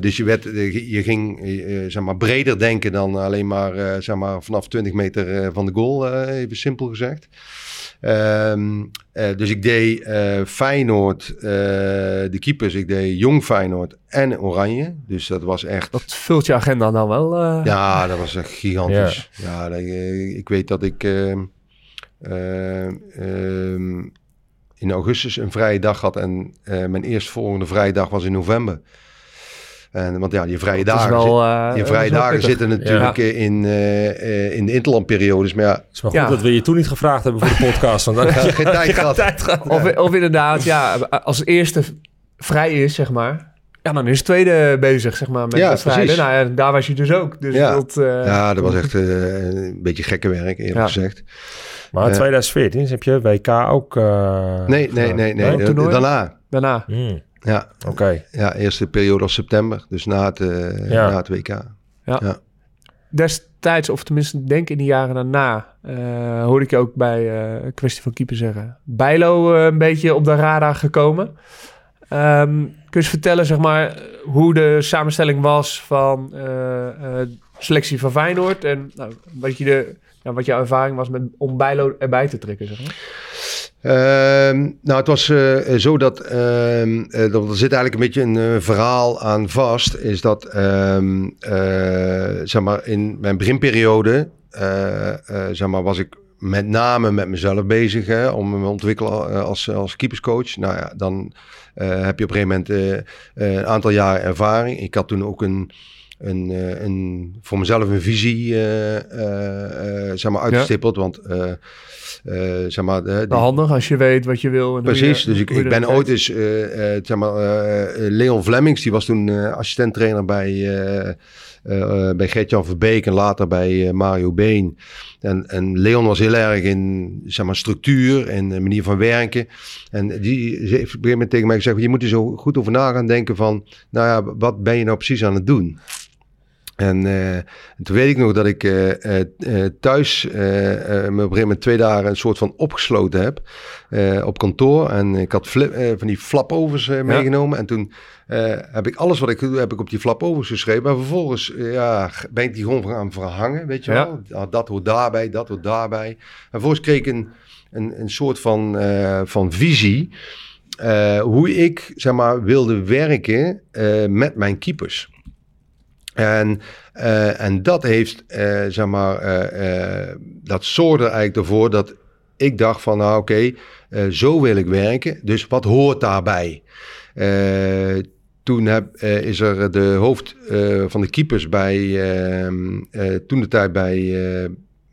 Dus je, werd, je ging zeg maar breder denken dan alleen maar, zeg maar vanaf 20 meter van de goal, even simpel gezegd. Ehm, eh, dus ik deed eh, Feyenoord, eh, de keepers, ik deed Jong Feyenoord en Oranje. Dus dat was echt... Dat vult je agenda dan wel. Ja, dat was echt gigantisch. Ja, dat, ik weet dat ik ehm, ehm, in augustus een vrije dag had en eh, mijn eerstvolgende vrije dag was in november. En, want ja, die vrije dat dagen, wel, zit- eh, vrije dagen zitten natuurlijk eh, in, eh, eh, in de interlandperiodes. Maar ja, Het is maar goed Ja. dat we je toen niet gevraagd hebben voor de podcast. Want dan had geen tijd gehad. tijd gehad. Of, of inderdaad, ja, als eerste vrij is, zeg maar. Ja, dan is het tweede bezig, zeg maar, met Ja, wedstrijden. precies. Nou ja, daar was je dus ook. Dus Ja. dat, eh, ja, dat was echt eh, een beetje gekke werk, eerlijk Ja. gezegd. Maar Eh. 2014 heb je WK ook... eh, Nee, nee, nee. nee. Nee? Daarna. Daarna. Hmm, Ja, Oké. ja, eerste periode was september. Dus na het, eh, Ja. na het WK. Destijds, of tenminste denk in de jaren daarna, eh, hoorde ik je ook bij een kwestie van keeper zeggen. Bijlo een beetje op de radar gekomen. Ehm, kun je eens vertellen, zeg maar, hoe de samenstelling was van selectie van Feyenoord en nou, wat, je de, ja, wat jouw ervaring was met, om Bijlo erbij te trekken, zeg maar? Ehm, nou, het was eh, zo dat, ehm, eh, dat er zit eigenlijk een beetje een eh, verhaal aan vast. Is dat, ehm, eh, zeg maar, in mijn beginperiode, zeg maar, was ik met name met mezelf bezig hè, om me te ontwikkelen als, als keeperscoach. Nou ja, dan heb je op een gegeven moment een aantal jaren ervaring. Ik had toen ook een, een, een, voor mezelf een visie zeg maar, uitgestippeld. Want eh, zeg maar, de, die- handig als je weet wat je wil. En Precies, je- dus ik, ik ben ooit eens, eh, eh, zeg maar, eh, eh, Leon Vlemmings, die was toen eh assistent-trainer bij, eh eh, bij Gert-Jan Verbeek en later bij eh, Mario Been. En, en Leon was heel erg in, zeg maar, structuur en eh, manier van werken. En die heeft op een gegeven moment tegen mij gezegd, je moet er zo goed over na gaan denken van, nou ja, wat ben je nou precies aan het doen? En, en toen weet ik nog dat ik eh, eh, thuis me op een gegeven moment twee dagen een soort van opgesloten heb op kantoor. En ik had flip, van die flapovers meegenomen. En toen heb ik alles wat ik doe, heb ik op die flapovers geschreven. Maar vervolgens ja, ben ik die gewoon gaan verhangen, weet je wel. Dat hoort daarbij, dat hoort daarbij. En vervolgens kreeg ik een, een, een soort van, van visie... hoe ik zeg maar, wilde werken met mijn keepers. En, eh, en dat heeft, eh, zeg maar, eh, dat zorgde eigenlijk ervoor dat ik dacht van, nou oké, zo wil ik werken. Dus wat hoort daarbij? Toen heb, is er de hoofd van de keepers bij, ehm, eh, toen de tijd bij,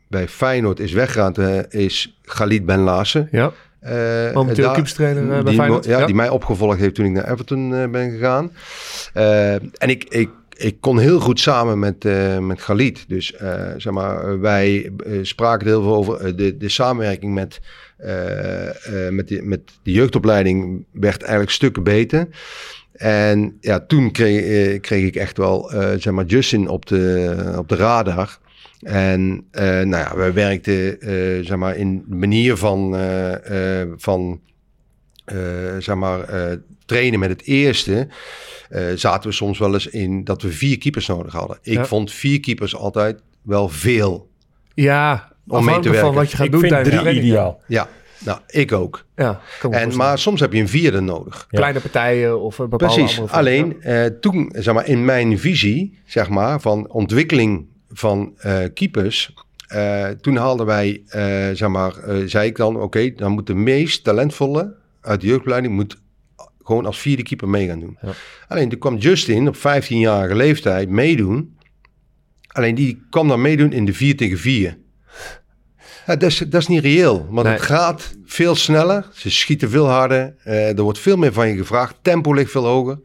bij Feyenoord is weggegaan, is Galit Ben Laassen. Ja, Eh, momenteel eh, bij die, Feyenoord. Ja, die mij opgevolgd heeft toen ik naar Everton ben gegaan. En ik, ik, ik kon heel goed samen met, eh met Galit. Dus eh, zeg maar, wij eh, spraken heel veel over de, de samenwerking met, met, de, met de jeugdopleiding werd eigenlijk stukken beter. En ja, toen kreeg, kreeg ik echt wel zeg maar Justin op de, op de radar. En nou ja, we werkten zeg maar in de manier van, van eh, zeg maar, eh, trainen met het eerste. eh, zaten we soms wel eens in dat we vier keepers nodig hadden. Ik Ja. vond vier keepers altijd wel veel. Ja, mee te afhankelijk van werken. wat je gaat Ik doen vind tijdens de drie training. ideaal. Ja, nou, ik ook. Ja, En, maar soms heb je een vierde nodig. kleine partijen of een bepaalde Precies. andere Alleen eh, toen, zeg maar, in mijn visie, zeg maar, van ontwikkeling van eh, keepers. eh, toen haalden wij, eh, zeg maar, eh, zei ik dan, oké, dan moet de meest talentvolle uit de jeugdopleiding moet gewoon als vierde keeper mee gaan doen. Ja. Alleen toen kwam Justin op 15-jarige leeftijd meedoen. Alleen die kwam dan meedoen in de 4 tegen 4. Ja, dat, is, dat is niet reëel, want Nee. het gaat veel sneller. Ze schieten veel harder. eh, er wordt veel meer van je gevraagd. Tempo ligt veel hoger.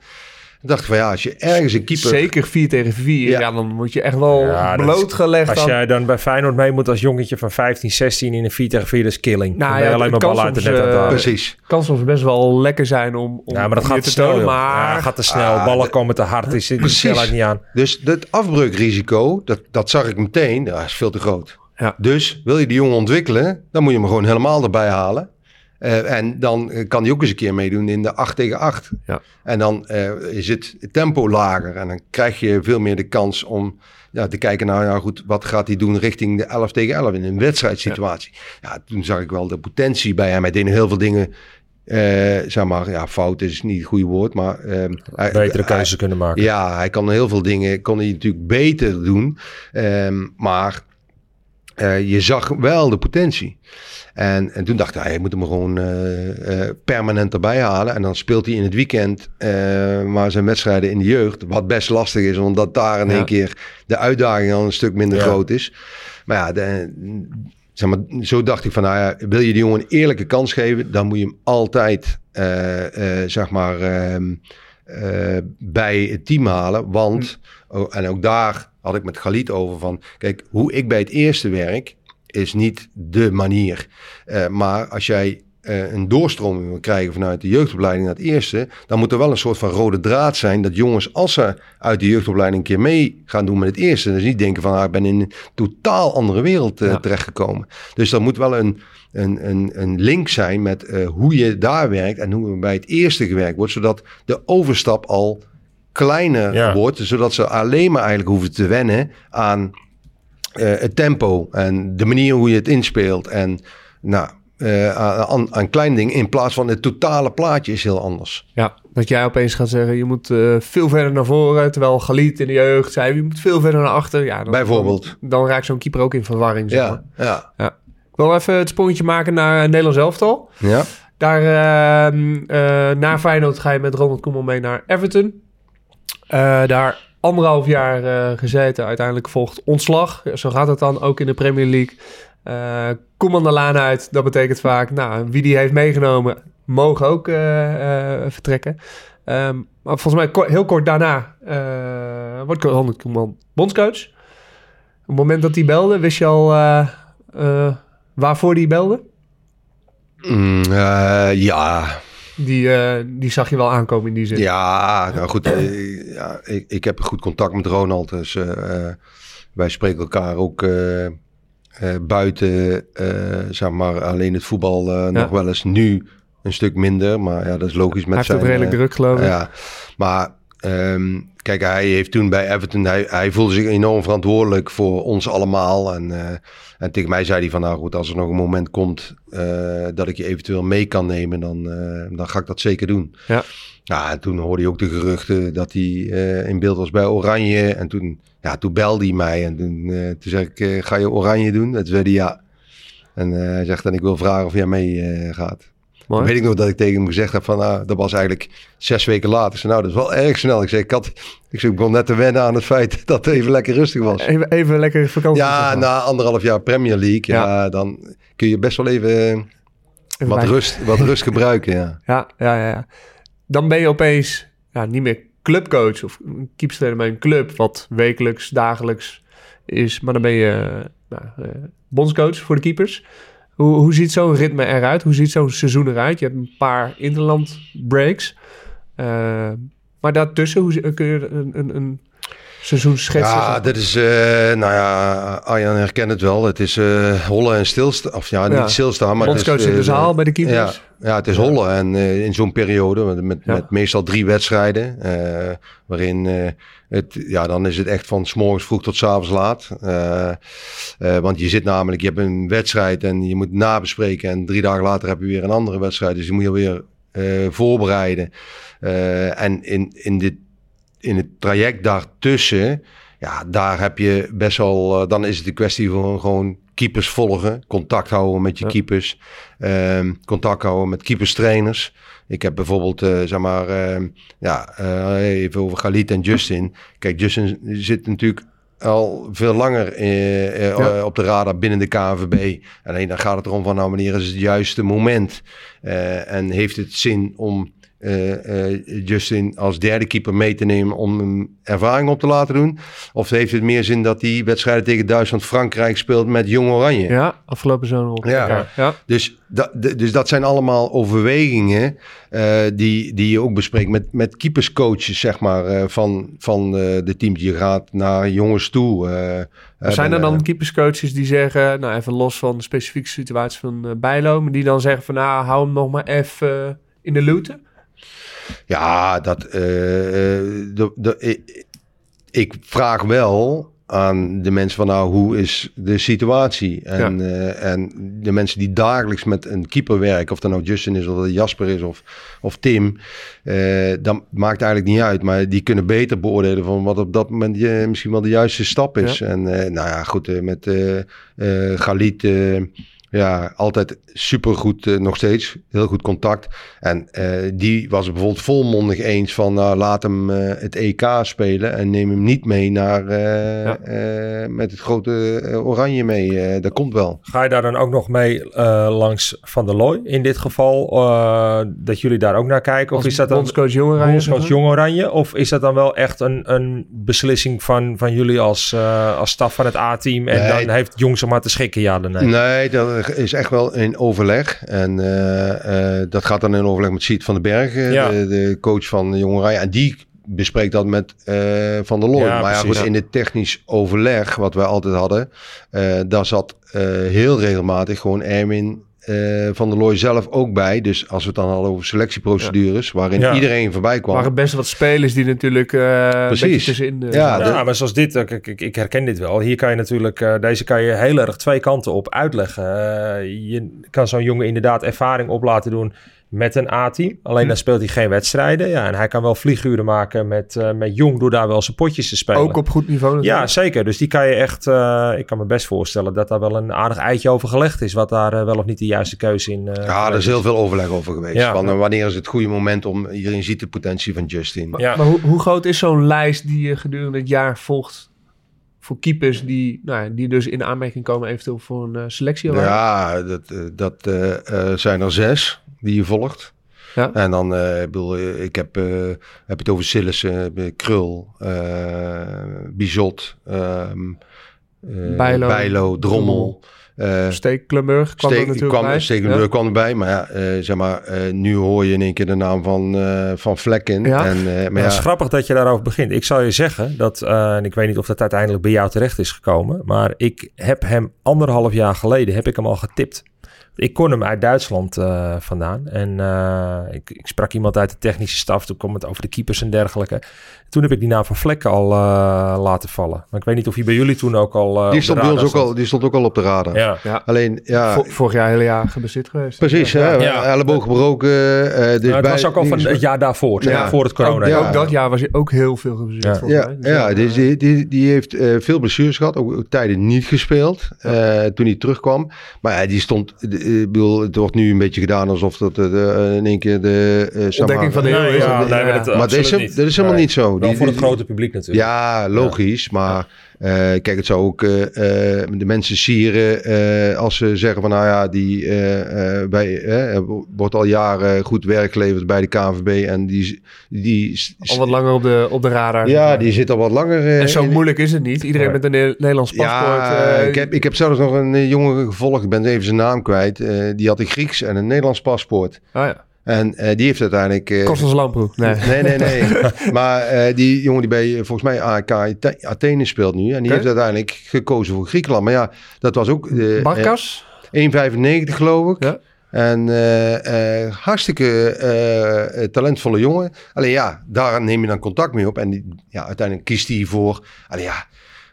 Ik dacht van ja, als je ergens een keeper... Zeker 4 tegen 4. Ja. Ja. dan moet je echt wel Ja, dat is- blootgelegd Als jij dan bij Feyenoord mee moet als jongetje van 15, 16 in een 4 tegen 4, dat is killing. Nou dan ben je ja, alleen het maar kan bal uit de net het halen. Precies. kan soms best wel lekker zijn om, om Ja, maar dat gaat te te snel. joh. Maar Ja, gaat te snel. Ah, Ballen de- komen te hard. Is de Precies. snelheid niet aan. Dus het afbreukrisico, dat, dat zag ik meteen, dat is veel te groot. Ja. Dus wil je die jongen ontwikkelen, dan moet je hem gewoon helemaal erbij halen. Eh, en dan eh, kan hij ook eens een keer meedoen in de 8 tegen 8. Ja. En dan eh, is het tempo lager. En dan krijg je veel meer de kans om ja, te kijken naar, nou goed, wat gaat hij doen richting de 11 tegen 11 in een wedstrijdsituatie. Ja. toen zag ik wel de potentie bij hem. Hij deed heel veel dingen, zeg maar, ja, fout is niet het goede woord, maar... hij- Betere keuzes kunnen maken. ja, hij kan heel veel dingen kon hij natuurlijk beter doen. Ehm, maar eh, je zag wel de potentie. En, en toen dacht hij, je moet hem gewoon eh, eh, permanent erbij halen. En dan speelt hij in het weekend maar zijn wedstrijden in de jeugd. Wat best lastig is, omdat daar in Ja. één keer de uitdaging al een stuk minder Ja. groot is. Maar ja, de, zeg maar, zo dacht ik van, nou ja, wil je die jongen een eerlijke kans geven, dan moet je hem altijd, zeg maar, ehm, eh, bij het team halen. Want, oh, en ook daar had ik met Galit over van... Kijk, hoe ik bij het eerste werk is niet de manier. Eh, maar als jij eh, een doorstroming wil krijgen vanuit de jeugdopleiding naar het eerste... dan moet er wel een soort van rode draad zijn... dat jongens, als ze uit de jeugdopleiding een keer mee gaan doen met het eerste... dus niet denken van, ah, ik ben in een totaal andere wereld eh, Ja. terechtgekomen. Dus er moet wel een, een, een, een link zijn met hoe je daar werkt... en hoe bij het eerste gewerkt wordt... zodat de overstap al kleiner Ja. wordt... zodat ze alleen maar eigenlijk hoeven te wennen aan eh, het tempo en de manier hoe je het inspeelt. En nou, eh, aan, aan kleine dingen in plaats van het totale plaatje is heel anders. Ja, dat jij opeens gaat zeggen, je moet eh, veel verder naar voren. Terwijl Galit in de jeugd zei, je moet veel verder naar achter. Ja, dan, Bijvoorbeeld. Dan, dan raakt zo'n keeper ook in verwarring. Zeg maar. Ja, ja, Ik wil even het sprongetje maken naar Nederlands elftal. ja. Daar, ehm, eh, na Feyenoord ga je met Ronald Koeman mee naar Everton. Eh, daar anderhalf jaar eh, gezeten. Uiteindelijk volgt ontslag. Zo gaat het dan ook in de Premier League. Eh Koeman de laan uit. Dat betekent vaak, nou, wie die heeft meegenomen, mogen ook vertrekken. Ehm, maar volgens mij heel kort daarna wordt Ronald Koeman bondscoach. Op het moment dat hij belde, wist je al waarvoor hij belde? Mm, ja, Die, eh, die zag je wel aankomen in die zin. ja, nou goed. eh, ja, ik, ik heb goed contact met Ronald. Dus eh, wij spreken elkaar ook buiten, zeg maar, alleen het voetbal nog wel eens nu een stuk minder. Maar ja, dat is logisch met Hij heeft zijn... het redelijk druk, geloof ik. Ja, maar ehm, kijk, hij heeft toen bij Everton, hij, hij voelde zich enorm verantwoordelijk voor ons allemaal. En, eh, en tegen mij zei hij van, nou goed, als er nog een moment komt eh, dat ik je eventueel mee kan nemen, dan, eh, dan ga ik dat zeker doen. Ja. Ja, en toen hoorde je ook de geruchten dat hij in beeld was bij Oranje. En toen, ja, toen belde hij mij en toen, toen zei ik, ga je Oranje doen? En toen zei hij ja. En hij zegt, en ik wil vragen of jij mee gaat. Mooi. Weet ik nog dat ik tegen hem gezegd heb van, nou, dat was eigenlijk zes weken later. Ik zei, nou, dat is wel erg snel. Ik zei, ik, had, ik, zei, ik begon net te wennen aan het feit dat het even lekker rustig was. Even, even lekker vakantie. Ja, zeg maar. na anderhalf jaar Premier League, ja, Ja. dan kun je best wel even Even wat bij- rust, wat rust gebruiken, ja. Ja, ja, ja, ja. Dan ben je opeens ja, niet meer clubcoach of keepster bij een club, wat wekelijks, dagelijks is. Maar dan ben je eh, nou, eh, bondscoach voor de keepers. Hoe, hoe ziet zo'n ritme eruit? Hoe ziet zo'n seizoen eruit? Je hebt een paar interland breaks. Eh, maar daartussen, hoe, kun je een, een, een seizoen schetsen? Ja, dat is, eh, nou ja, Arjan herkent het wel. Het is eh hollen en stilstaan. Of ja, niet stilstaan, maar het is... Bondscoach in de eh, zaal bij de keepers. ja, het is hollen. En in zo'n periode, met, met, meestal drie wedstrijden, waarin het, ja, dan is het echt van s morgens vroeg tot s avonds laat. Want je zit namelijk, je hebt een wedstrijd en je moet nabespreken. En drie dagen later heb je weer een andere wedstrijd. Dus je moet je weer voorbereiden. En in, in, dit, in het traject daartussen, ja, daar heb je best wel, eh, dan is het een kwestie van gewoon keepers volgen, contact houden met je Ja. keepers, ehm, contact houden met keeperstrainers. Ik heb bijvoorbeeld, eh, zeg maar, ehm, ja, eh, even over Galit en Justin. Kijk, Justin zit natuurlijk al veel langer Ja. op de radar binnen de KNVB. Alleen dan gaat het erom van, nou, wanneer is het juiste moment? En heeft het zin om Justin als derde keeper mee te nemen om een ervaring op te laten doen? Of heeft het meer zin dat die wedstrijden tegen Duitsland, Frankrijk speelt met Jong Oranje? Ja, afgelopen zomer. Ja. ja. ja. Dus, dat, dus dat zijn allemaal overwegingen eh, die, die je ook bespreekt met, met keeperscoaches, zeg maar, eh, van, van eh, de teams. Je gaat naar jongens toe. eh, Zijn er dan eh, keeperscoaches die zeggen, nou even los van de specifieke situatie van eh Bijlo, maar die dan zeggen van nou hou hem nog maar even eh, in de looten? Ja, dat. eh, eh, de, de, ik, ik vraag wel aan de mensen van nou, hoe is de situatie? En, eh, en de mensen die dagelijks met een keeper werken, of dat nou Justin is, of dat Jasper is, of, of Tim, eh, dat maakt eigenlijk niet uit. Maar die kunnen beter beoordelen van wat op dat moment je, misschien wel de juiste stap is. En nou ja, goed, met Galit... Ja, altijd supergoed, eh, nog steeds. Heel goed contact. En eh, die was het bijvoorbeeld volmondig eens van... nou, laat hem eh, het EK spelen en neem hem niet mee naar... eh, Ja. eh, met het grote oranje mee. Eh, dat komt wel. Ga je daar dan ook nog mee eh, langs Van der Looy in dit geval? eh, dat jullie daar ook naar kijken? Of Als is dat dan bondscoach Jong Oranje, bondscoach maar? Jong Oranje? Of is dat dan wel echt een, een beslissing van, van jullie als, eh, als staf van het A-team? En Nee. dan heeft Jong zeg maar te schikken, ja dan nee? Nee, dat is echt wel in overleg. En eh, eh, dat gaat dan in overleg met Siet van den Berg, eh, Ja. de, de coach van Jong Oranje. En die bespreekt dat met eh, Van der Looy. Ja, maar ja, goed, in het technisch overleg, wat wij altijd hadden, eh, daar zat eh, heel regelmatig gewoon Erwin eh, van der Looy zelf ook bij. Dus als we het dan hadden over selectieprocedures, waarin Ja. iedereen voorbij Er kwam. waren best wat spelers die natuurlijk eh een Precies. beetje tussenin... eh, Ja, maar zoals dit, kijk, ik, ik herken dit wel. Hier kan je natuurlijk, eh, deze kan je heel erg twee kanten op uitleggen. Eh, je kan zo'n jongen inderdaad ervaring op laten doen met een A-team. Alleen dan speelt hij geen wedstrijden. Ja, en hij kan wel vlieguren maken met, eh, met Jong door daar wel zijn potjes te spelen. Ook op goed niveau natuurlijk. Ja, zeker. Dus die kan je echt, eh, ik kan me best voorstellen dat daar wel een aardig eitje over gelegd is. Wat daar eh, wel of niet de juiste keuze in eh, ja, er is heel veel overleg over geweest. Ja. Van, wanneer is het goede moment om... Iedereen ziet de potentie van Justin. Ja. Maar hoe, hoe groot is zo'n lijst die je gedurende het jaar volgt voor keepers die, nou, ja, die dus in aanmerking komen eventueel voor een eh, selectie? Ja, dat, eh, dat eh, zijn er zes die je volgt. Ja. En dan, ik bedoel, ik heb, heb het over Sillissen, Krul, Bizot, ehm eh, Bijlo, Bijlo, Drommel. Eh Steek Klemburg kwam er Steek, natuurlijk kwam, bij. Stekelenburg Ja. kwam erbij, maar ja, eh, zeg maar, eh, nu hoor je in één keer de naam van, eh van Vlekken. Ja. En, eh, maar Maar het is ja, grappig dat je daarover begint. Ik zal je zeggen dat, eh, en ik weet niet of dat uiteindelijk bij jou terecht is gekomen, maar ik heb hem anderhalf jaar geleden, heb ik hem al getipt. Ik kon hem uit Duitsland eh, vandaan. En eh, ik, ik sprak iemand uit de technische staf. Toen kwam het over de keepers en dergelijke. Toen heb ik die naam van Vlekken al eh, laten vallen. Maar ik weet niet of hij bij jullie toen ook al. eh, die, stond bij ons ook al, die stond ook al op de radar. Ja. Ja. Alleen, ja, Vo- vorig jaar hele jaar gebaseerd geweest. precies. Ja. hè, Ja. elleboog gebroken. eh, dus Nou, het bij- was ook al van het jaar daarvoor, Ja. voor het corona. Ja. ook dat jaar was hij ook heel veel gebaseerd Ja. Ja. Dus ja dus die, die, die heeft eh, veel blessures gehad. Ook, tijden niet gespeeld eh, toen hij terugkwam. Maar ja, die stond... de- Ik bedoel, het wordt nu een beetje gedaan alsof dat eh, in één keer de... eh, zeg Ontdekking van de Nee, eeuw is. ja, maar dat, is, helemaal niet zo. Wel Die- voor het grote publiek natuurlijk. Ja, logisch. Maar eh, kijk, het zou ook eh, eh, de mensen sieren eh, als ze zeggen van nou ja, die eh, eh, bij, eh, wordt al jaren goed werk geleverd bij de KNVB en die, die Al wat langer op de, op de radar. ja, die zit al wat langer. eh, En zo in- moeilijk is het niet. Iedereen met een Ne- Nederlands paspoort. Ja, eh, ik, heb, ik heb zelfs nog een eh, jongen gevolgd, ik ben even zijn naam kwijt. eh, die had een Grieks en een Nederlands paspoort. ah, ja. En eh, die heeft uiteindelijk... eh, Kostas Lamproe. Nee. Nee, nee, nee. maar eh, die jongen die bij volgens mij AEK Athe- Athene speelt nu. En die heeft uiteindelijk gekozen voor Griekenland. Maar ja, dat was ook eh, Barkas? eh, 1,95 geloof ik. Ja. En hartstikke talentvolle jongen. Alleen ja, daar neem je dan contact mee op. En die, ja, uiteindelijk kiest hij voor. Alleen ja,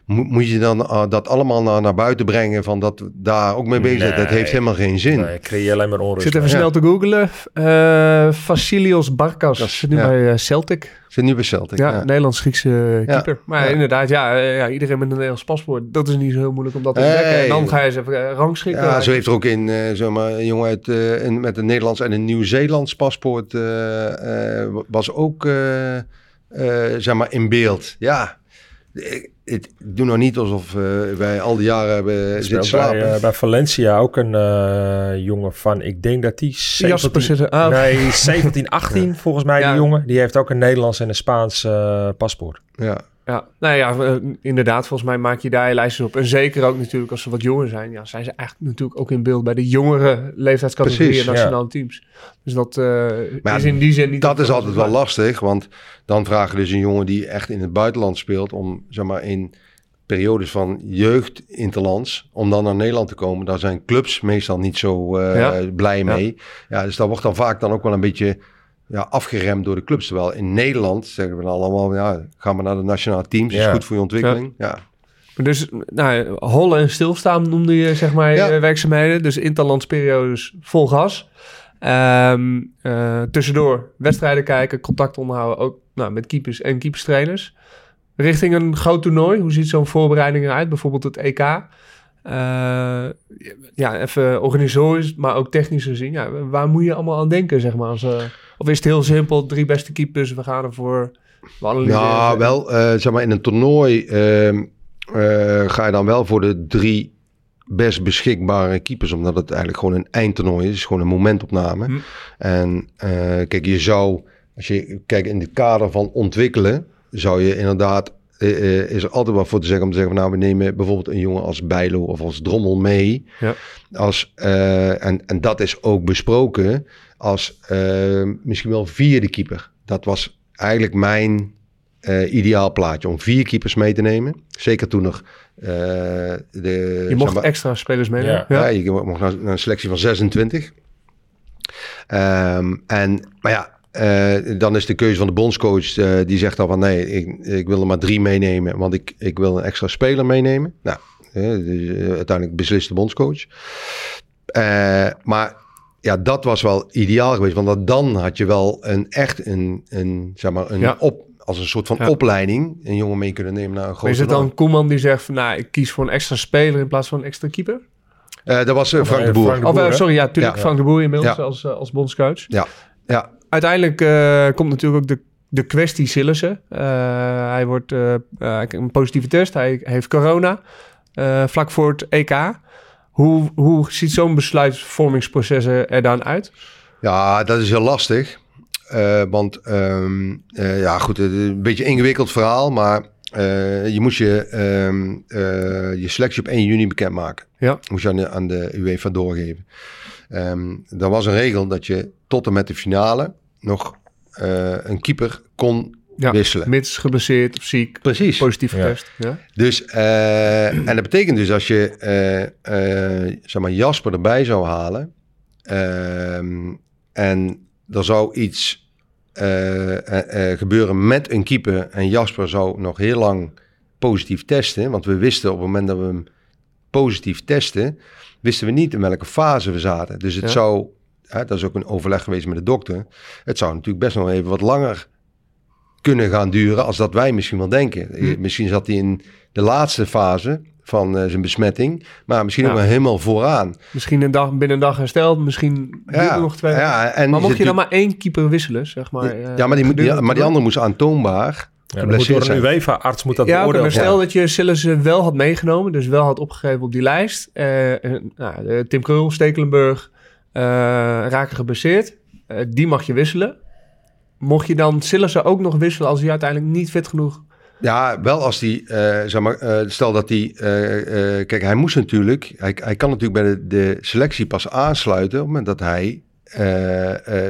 moet, moet je dan eh, dat allemaal naar, naar buiten brengen van dat we daar ook mee bezig zijn? Dat Nee. heeft helemaal geen zin. Nee, creëer je alleen maar Ik onrust. zit even Ja. snel te googlen. Eh Vasilios Barkas. Dat- Zit nu ja. bij eh, Celtic. Zit nu bij Celtic. Ja, ja. Nederlands-Griekse keeper. Maar Ja. inderdaad, ja, eh, ja, iedereen met een Nederlands paspoort. Dat is niet zo heel moeilijk om dat te. En dan ga je eens even eh, rangschikken. Ja, zo heeft er ook in, eh zeg maar, een jongen uit, eh, in- met een Nederlands en een Nieuw-Zeelands paspoort eh, eh, was ook eh, eh, zeg maar in beeld. Ja, ik, ik doe nog niet alsof eh, wij al die jaren hebben zitten slapen. bij, eh, bij Valencia ook een eh, jongen van, ik denk dat die Jasper 17, zitten. Ah, nee, 17, 18 volgens mij Ja. die jongen. Die heeft ook een Nederlands en een Spaans paspoort. ja. Ja, nou ja, eh, inderdaad. Volgens mij maak je daar je lijstjes op. En zeker ook natuurlijk als ze wat jonger zijn. Ja, zijn ze eigenlijk natuurlijk ook in beeld bij de jongere leeftijdscategorieën nationale teams. Dus dat eh, Maar is ja, in die zin niet... Dat is altijd wel lastig, want dan vraag je dus een jongen die echt in het buitenland speelt om zeg maar in periodes van jeugd interlands, om dan naar Nederland te komen. Daar zijn clubs meestal niet zo eh, Ja. blij mee. Ja. dus dat wordt dan vaak dan ook wel een beetje ja, afgeremd door de clubs. Terwijl in Nederland zeggen we dan allemaal, ja, ga maar naar de nationale teams, is Ja. goed voor je ontwikkeling. Ja. Dus nou, hollen en stilstaan noemde je zeg maar Ja. eh, werkzaamheden. Dus interlandsperiodes vol gas. Ehm, eh, tussendoor wedstrijden kijken, contact onderhouden. Ook nou, met keepers en keeperstrainers. Richting een groot toernooi. Hoe ziet zo'n voorbereiding eruit? Bijvoorbeeld het EK. Eh, ja, even organisatorisch, maar ook technisch gezien. Ja, waar moet je allemaal aan denken, zeg maar? Als, eh, of is het heel simpel, drie beste keepers, we gaan ervoor... We analyseren Nou, wel, eh, zeg maar, in een toernooi ehm, eh, ga je dan wel voor de drie best beschikbare keepers, omdat het eigenlijk gewoon een eindtoernooi is, is gewoon een momentopname. Hm. En eh, kijk, je zou, als je kijkt in het kader van ontwikkelen, zou je inderdaad, is er altijd wat voor te zeggen om te zeggen van nou, we nemen bijvoorbeeld een jongen als Bijlo of als Drommel mee. Ja. Als, en, en dat is ook besproken als eh, misschien wel vierde keeper. Dat was eigenlijk mijn eh, ideaal plaatje om vier keepers mee te nemen. Zeker toen nog eh, de... Je mocht maar- extra spelers meenemen. Ja. ja, je mocht naar, naar een selectie van 26. Ehm, en, maar ja, eh, dan is de keuze van de bondscoach, eh, die zegt dan van nee, ik, ik wil er maar drie meenemen, want ik, ik wil een extra speler meenemen. Nou, dus, uiteindelijk beslist de bondscoach. Eh, maar ja, dat was wel ideaal geweest, want dat- dan had je wel een echt een, een zeg maar, een Ja. op, als een soort van Ja. opleiding, een jongen mee kunnen nemen naar een Maar groot is het dan Koeman die zegt van, nou, ik kies voor een extra speler in plaats van een extra keeper? Eh, dat was eh, Frank nee, de Boer. Frank de eh, Boer, sorry, ja, tuurlijk Ja. Frank de Boer inmiddels Ja. als, eh, als bondscoach. Ja, ja, Uiteindelijk eh, komt natuurlijk ook de, de kwestie Sillissen. Eh, hij wordt eh, eh, een positieve test, hij heeft corona eh, vlak voor het EK. Hoe, hoe ziet zo'n besluitvormingsproces er dan uit? Ja, dat is heel lastig. Eh, want eh, ja, goed, een beetje een ingewikkeld verhaal, maar eh, je moest je, eh, je selectie op 1 juni bekendmaken. Ja. Moest je aan de, aan de UEFA doorgeven. Ehm er was een regel dat je tot en met de finale nog een keeper kon Ja, wisselen. Mits geblesseerd of ziek, Precies. positief Ja. getest. Ja. Dus, eh, en dat betekent dus als je eh, eh, zeg maar Jasper erbij zou halen ehm, en er zou iets eh, eh, eh, gebeuren met een keeper en Jasper zou nog heel lang positief testen, want we wisten op het moment dat we hem positief testen, wisten we niet in welke fase we zaten. Dus het Ja. zou, hè, dat is ook een overleg geweest met de dokter, het zou natuurlijk best nog even wat langer kunnen gaan duren als dat wij misschien wel denken. Hm. Misschien zat hij in de laatste fase van eh, zijn besmetting, maar misschien Ja. ook wel helemaal vooraan. Misschien een dag, binnen een dag hersteld, misschien het nog twee ja, en Maar mocht je dan maar één keeper wisselen, zeg maar? natuurlijk- eh, ja, maar die, moet, die, maar die andere moest aantoonbaar Ja, moet door een. UEFA-arts moet dat Ja, maar worden. stel dat je Sillissen wel had meegenomen, dus wel had opgegeven op die lijst. Eh, eh, nou, eh, Tim Krul, Stekelenburg eh, raken geblesseerd. Eh, die mag je wisselen. Mocht je dan Sillissen ook nog wisselen als hij uiteindelijk niet fit genoeg... Ja, wel als die, eh, zeg maar, eh, stel dat die, eh, kijk, hij moest natuurlijk, hij, hij kan natuurlijk bij de, de selectie pas aansluiten op het moment dat hij,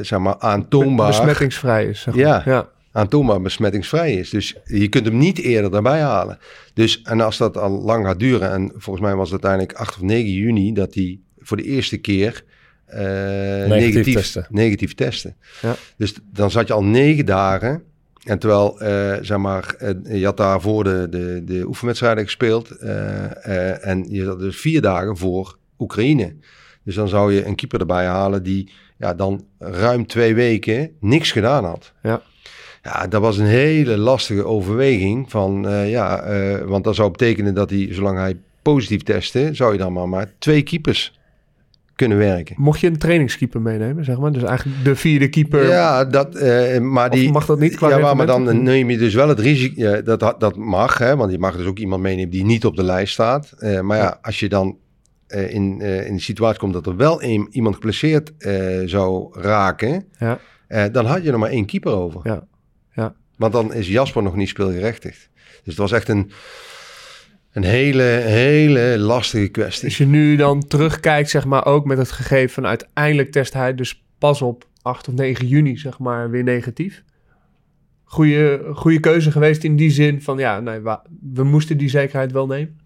zeg maar, aantoonbaar, besmettingsvrij is, zeg maar. Ja. ja. aantoonbaar besmettingsvrij is. Dus je kunt hem niet eerder daarbij halen. Dus, en als dat al lang gaat duren, en volgens mij was het uiteindelijk 8 of 9 juni, dat hij voor de eerste keer eh, negatief, testen. negatief testen. Ja. Dus dan zat je al negen dagen. En terwijl, eh, zeg maar, eh, je had daarvoor de, de, de oefenwedstrijden gespeeld. eh, eh, en je zat dus vier dagen voor Oekraïne. Dus dan zou je een keeper erbij halen die ja, dan ruim twee weken niks gedaan had. Ja. Ja, dat was een hele lastige overweging. Van, eh, ja, eh, want dat zou betekenen dat hij, zolang hij positief testte, zou je dan maar, maar twee keepers kunnen werken. Mocht je een trainingskeeper meenemen, zeg maar? Dus eigenlijk de vierde keeper. Ja, dat, eh, maar die, mag dat niet Ja, maar, dan neem je dus wel het risico. Ja, dat, dat mag, hè, want je mag dus ook iemand meenemen die niet op de lijst staat. Eh, maar ja, als je dan eh, in, in de situatie komt dat er wel een, iemand geplaceerd zou raken, Ja. dan had je nog maar één keeper over. Ja. Ja. Want dan is Jasper nog niet speelgerechtigd. Dus het was echt een, een hele, hele lastige kwestie. Als je nu dan terugkijkt, zeg maar, ook met het gegeven van uiteindelijk test hij dus pas op 8 of 9 juni, zeg maar, weer negatief. Goeie, goede keuze geweest in die zin van, ja, nee, we moesten die zekerheid wel nemen.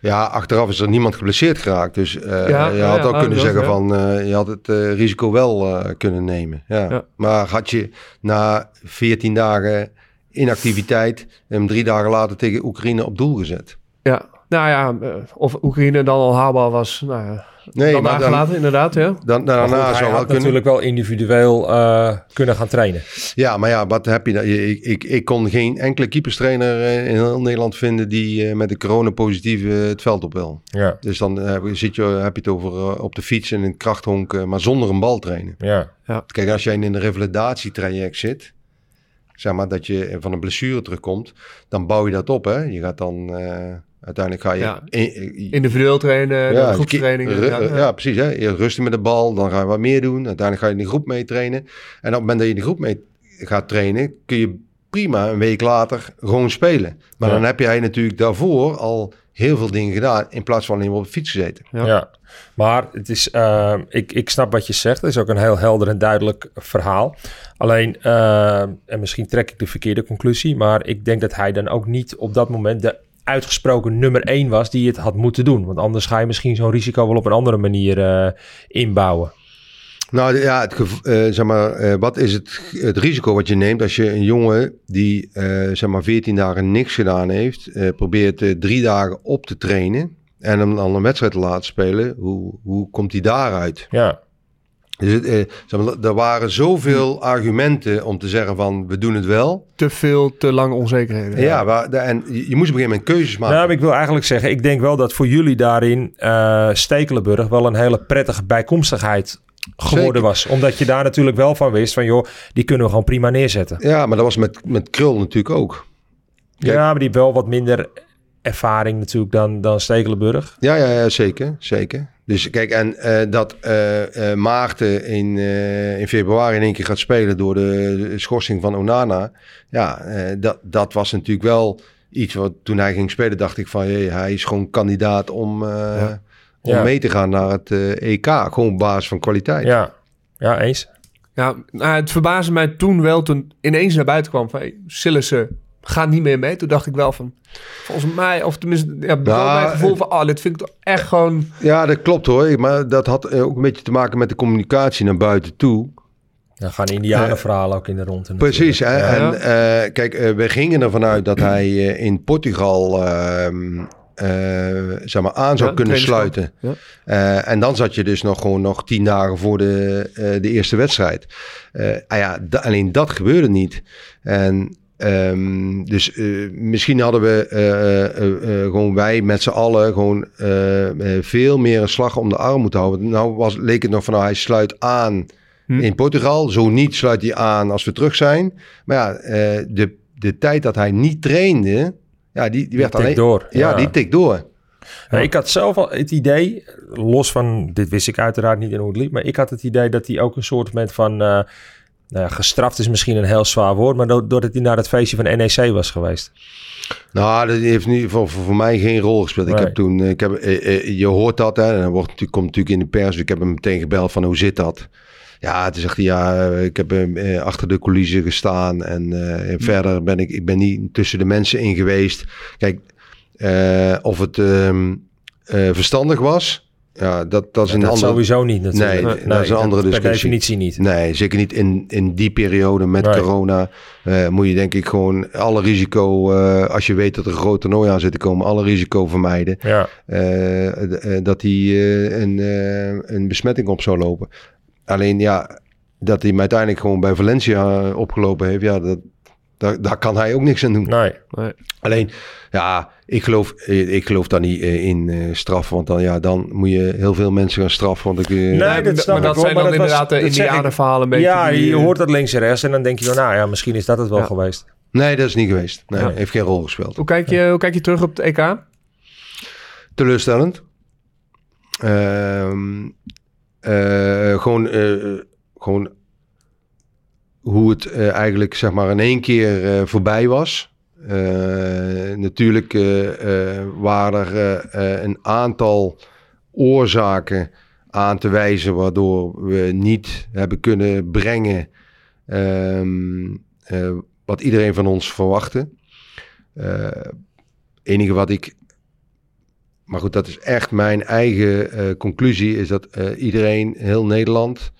Ja, achteraf is er niemand geblesseerd geraakt. Dus eh, Ja, je had ja, ook kunnen zeggen van... eh, je had het eh, risico wel kunnen nemen. Ja. Ja. Maar had je na 14 dagen inactiviteit... hem drie dagen later tegen Oekraïne op doel gezet? Ja, Nou ja, eh, of Oekraïne dan al haalbaar was, nou ja, Nee, dan maar dan, nagelaten, inderdaad, ja. dan, goed, daarna hij zou kunnen. natuurlijk wel individueel eh, kunnen gaan trainen. Ja, maar ja, wat heb je dan? Ik, ik, ik kon geen enkele keeperstrainer eh, in heel Nederland vinden die eh, met de coronapositieve het veld op wil. Ja, Dus dan heb, je- zit je, heb je het over op de fiets en in het krachthonk, maar zonder een bal trainen. ja. Kijk, als jij in een revalidatietraject zit, zeg maar dat je van een blessure terugkomt, dan bouw je dat op. Hè? Je gaat dan, eh, uiteindelijk ga je... Ja. in- Individueel trainen, ja, ja, groepstraining. ki- ru- inderdaad, ja. precies. Hè? Je rusten met de bal, dan ga je wat meer doen. Uiteindelijk ga je in de groep mee trainen. En op het moment dat je in de groep mee gaat trainen, kun je prima een week later gewoon spelen. Maar Ja. dan heb jij natuurlijk daarvoor al heel veel dingen gedaan, in plaats van alleen op de fiets gezeten. Ja. Ja. Maar het is, eh, ik, ik snap wat je zegt. Het is ook een heel helder en duidelijk verhaal. Alleen, eh, en misschien trek ik de verkeerde conclusie, maar ik denk dat hij dan ook niet op dat moment de uitgesproken nummer één was die het had moeten doen. Want anders ga je misschien zo'n risico wel op een andere manier eh, inbouwen. Nou ja, het eh, zeg maar, eh, wat is het, het risico wat je neemt als je een jongen die zeg maar 14 dagen niks gedaan heeft, probeert drie dagen op te trainen en hem dan een wedstrijd te laten spelen, hoe, hoe komt hij daaruit? Ja, Dus het, eh, zeg maar, er waren zoveel argumenten om te zeggen van we doen het wel. Te veel, te lang onzekerheden. Ja, maar, en je, moest op een gegeven moment keuzes maken. nou, ik wil eigenlijk zeggen, ik denk wel dat voor jullie daarin eh Stekelenburg wel een hele prettige bijkomstigheid geworden Zeker. was. Omdat je daar natuurlijk wel van wist van joh, die kunnen we gewoon prima neerzetten. Ja, maar dat was met, met Krul natuurlijk ook. Kijk. Ja, maar die wel wat minder ervaring natuurlijk dan, dan Stekelenburg. Ja, ja, ja zeker, zeker. Dus kijk, en eh, dat eh, eh, Maarten in, eh, in februari in één keer gaat spelen door de schorsing van Onana. Ja, eh, dat, dat was natuurlijk wel iets wat toen hij ging spelen dacht ik van jee, hij is gewoon kandidaat om, eh, om Ja. mee te gaan naar het EK. Gewoon op basis van kwaliteit. Ja, ja eens. Ja, nou, het verbaasde mij toen wel, toen ineens naar buiten kwam van... Hey, Sillissen gaat niet meer mee. Toen dacht ik wel van, volgens mij... Of tenminste, ja, Nou, het gevoel van... Oh, dit vind ik toch echt gewoon... Ja, dat klopt hoor. Maar dat had ook een beetje te maken met de communicatie naar buiten toe. Dan gaan indianenverhalen ook in de rond. Precies. Hè? Ja. En eh, kijk, eh, we gingen ervan uit dat hij eh, in Portugal ehm, eh, zeg maar aan zou Ja, kunnen sluiten. Ja. Eh, en dan zat je dus nog gewoon nog tien dagen voor de, eh, de eerste wedstrijd. Eh, ah ja, alleen dat gebeurde niet. En ehm, dus eh, misschien hadden we eh, eh, gewoon wij met z'n allen gewoon veel meer een slag om de arm moeten houden. Nou was, leek het nog van nou, hij sluit aan Hm. in Portugal. Zo niet sluit hij aan als we terug zijn. Maar ja, de, de tijd dat hij niet trainde, ja, die, die werd alleen door, Ja, ja. die tikt door. Ja, ik had zelf al het idee, los van, dit wist ik uiteraard niet in hoe het liep, maar ik had het idee dat hij ook een soort van, van nou ja, gestraft is misschien een heel zwaar woord, maar do- doordat hij naar het feestje van NEC was geweest. Nou, dat heeft nu voor, voor, voor mij geen rol gespeeld. Ik heb toen, ik heb, eh, eh, je hoort dat, hè, en dat wordt, komt natuurlijk in de pers. Dus ik heb hem meteen gebeld van hoe zit dat? Ja, toen zegt hij, ja, eh, ik heb eh, achter de coulissen gestaan en en verder ben ik, ik ben niet tussen de mensen in geweest. Kijk, of het ehm, eh, verstandig was, ja, dat, dat is een dat andere... sowieso niet natuurlijk. Nee, dat is een andere Per discussie. definitie niet. Nee, zeker niet in, in die periode met corona. eh, moet je denk ik gewoon alle risico, eh, als je weet dat er een groot toernooi aan zit te komen, alle risico vermijden. Ja, eh, dat hij een, een besmetting op zou lopen. Alleen ja, dat hij hem uiteindelijk gewoon bij Valencia opgelopen heeft, ja, dat, daar, daar kan hij ook niks aan doen. nee. Alleen, ja, ik geloof, eh, ik geloof daar niet eh, in eh, straffen. Want dan, ja, dan moet je heel veel mensen gaan straffen. Want ik, Nee, maar dat snap maar dat wel, zijn maar dan dat was- inderdaad de indianenverhalen een beetje. Ja, die, je hoort dat links en rechts en dan denk je van, nou ja, misschien is dat het wel Ja. geweest. nee, dat is niet geweest. Nee, Ja. heeft geen rol gespeeld. Hoe kijk, je, hoe kijk je terug op het EK? teleurstellend. Ehm, eh, gewoon, eh, gewoon hoe het eh, eigenlijk zeg maar in één keer eh, voorbij was. Eh, natuurlijk waren er een aantal oorzaken aan te wijzen waardoor we niet hebben kunnen brengen ehm, eh, wat iedereen van ons verwachtte. Eh enige wat ik maar goed, dat is echt mijn eigen conclusie. Is dat iedereen, heel Nederland,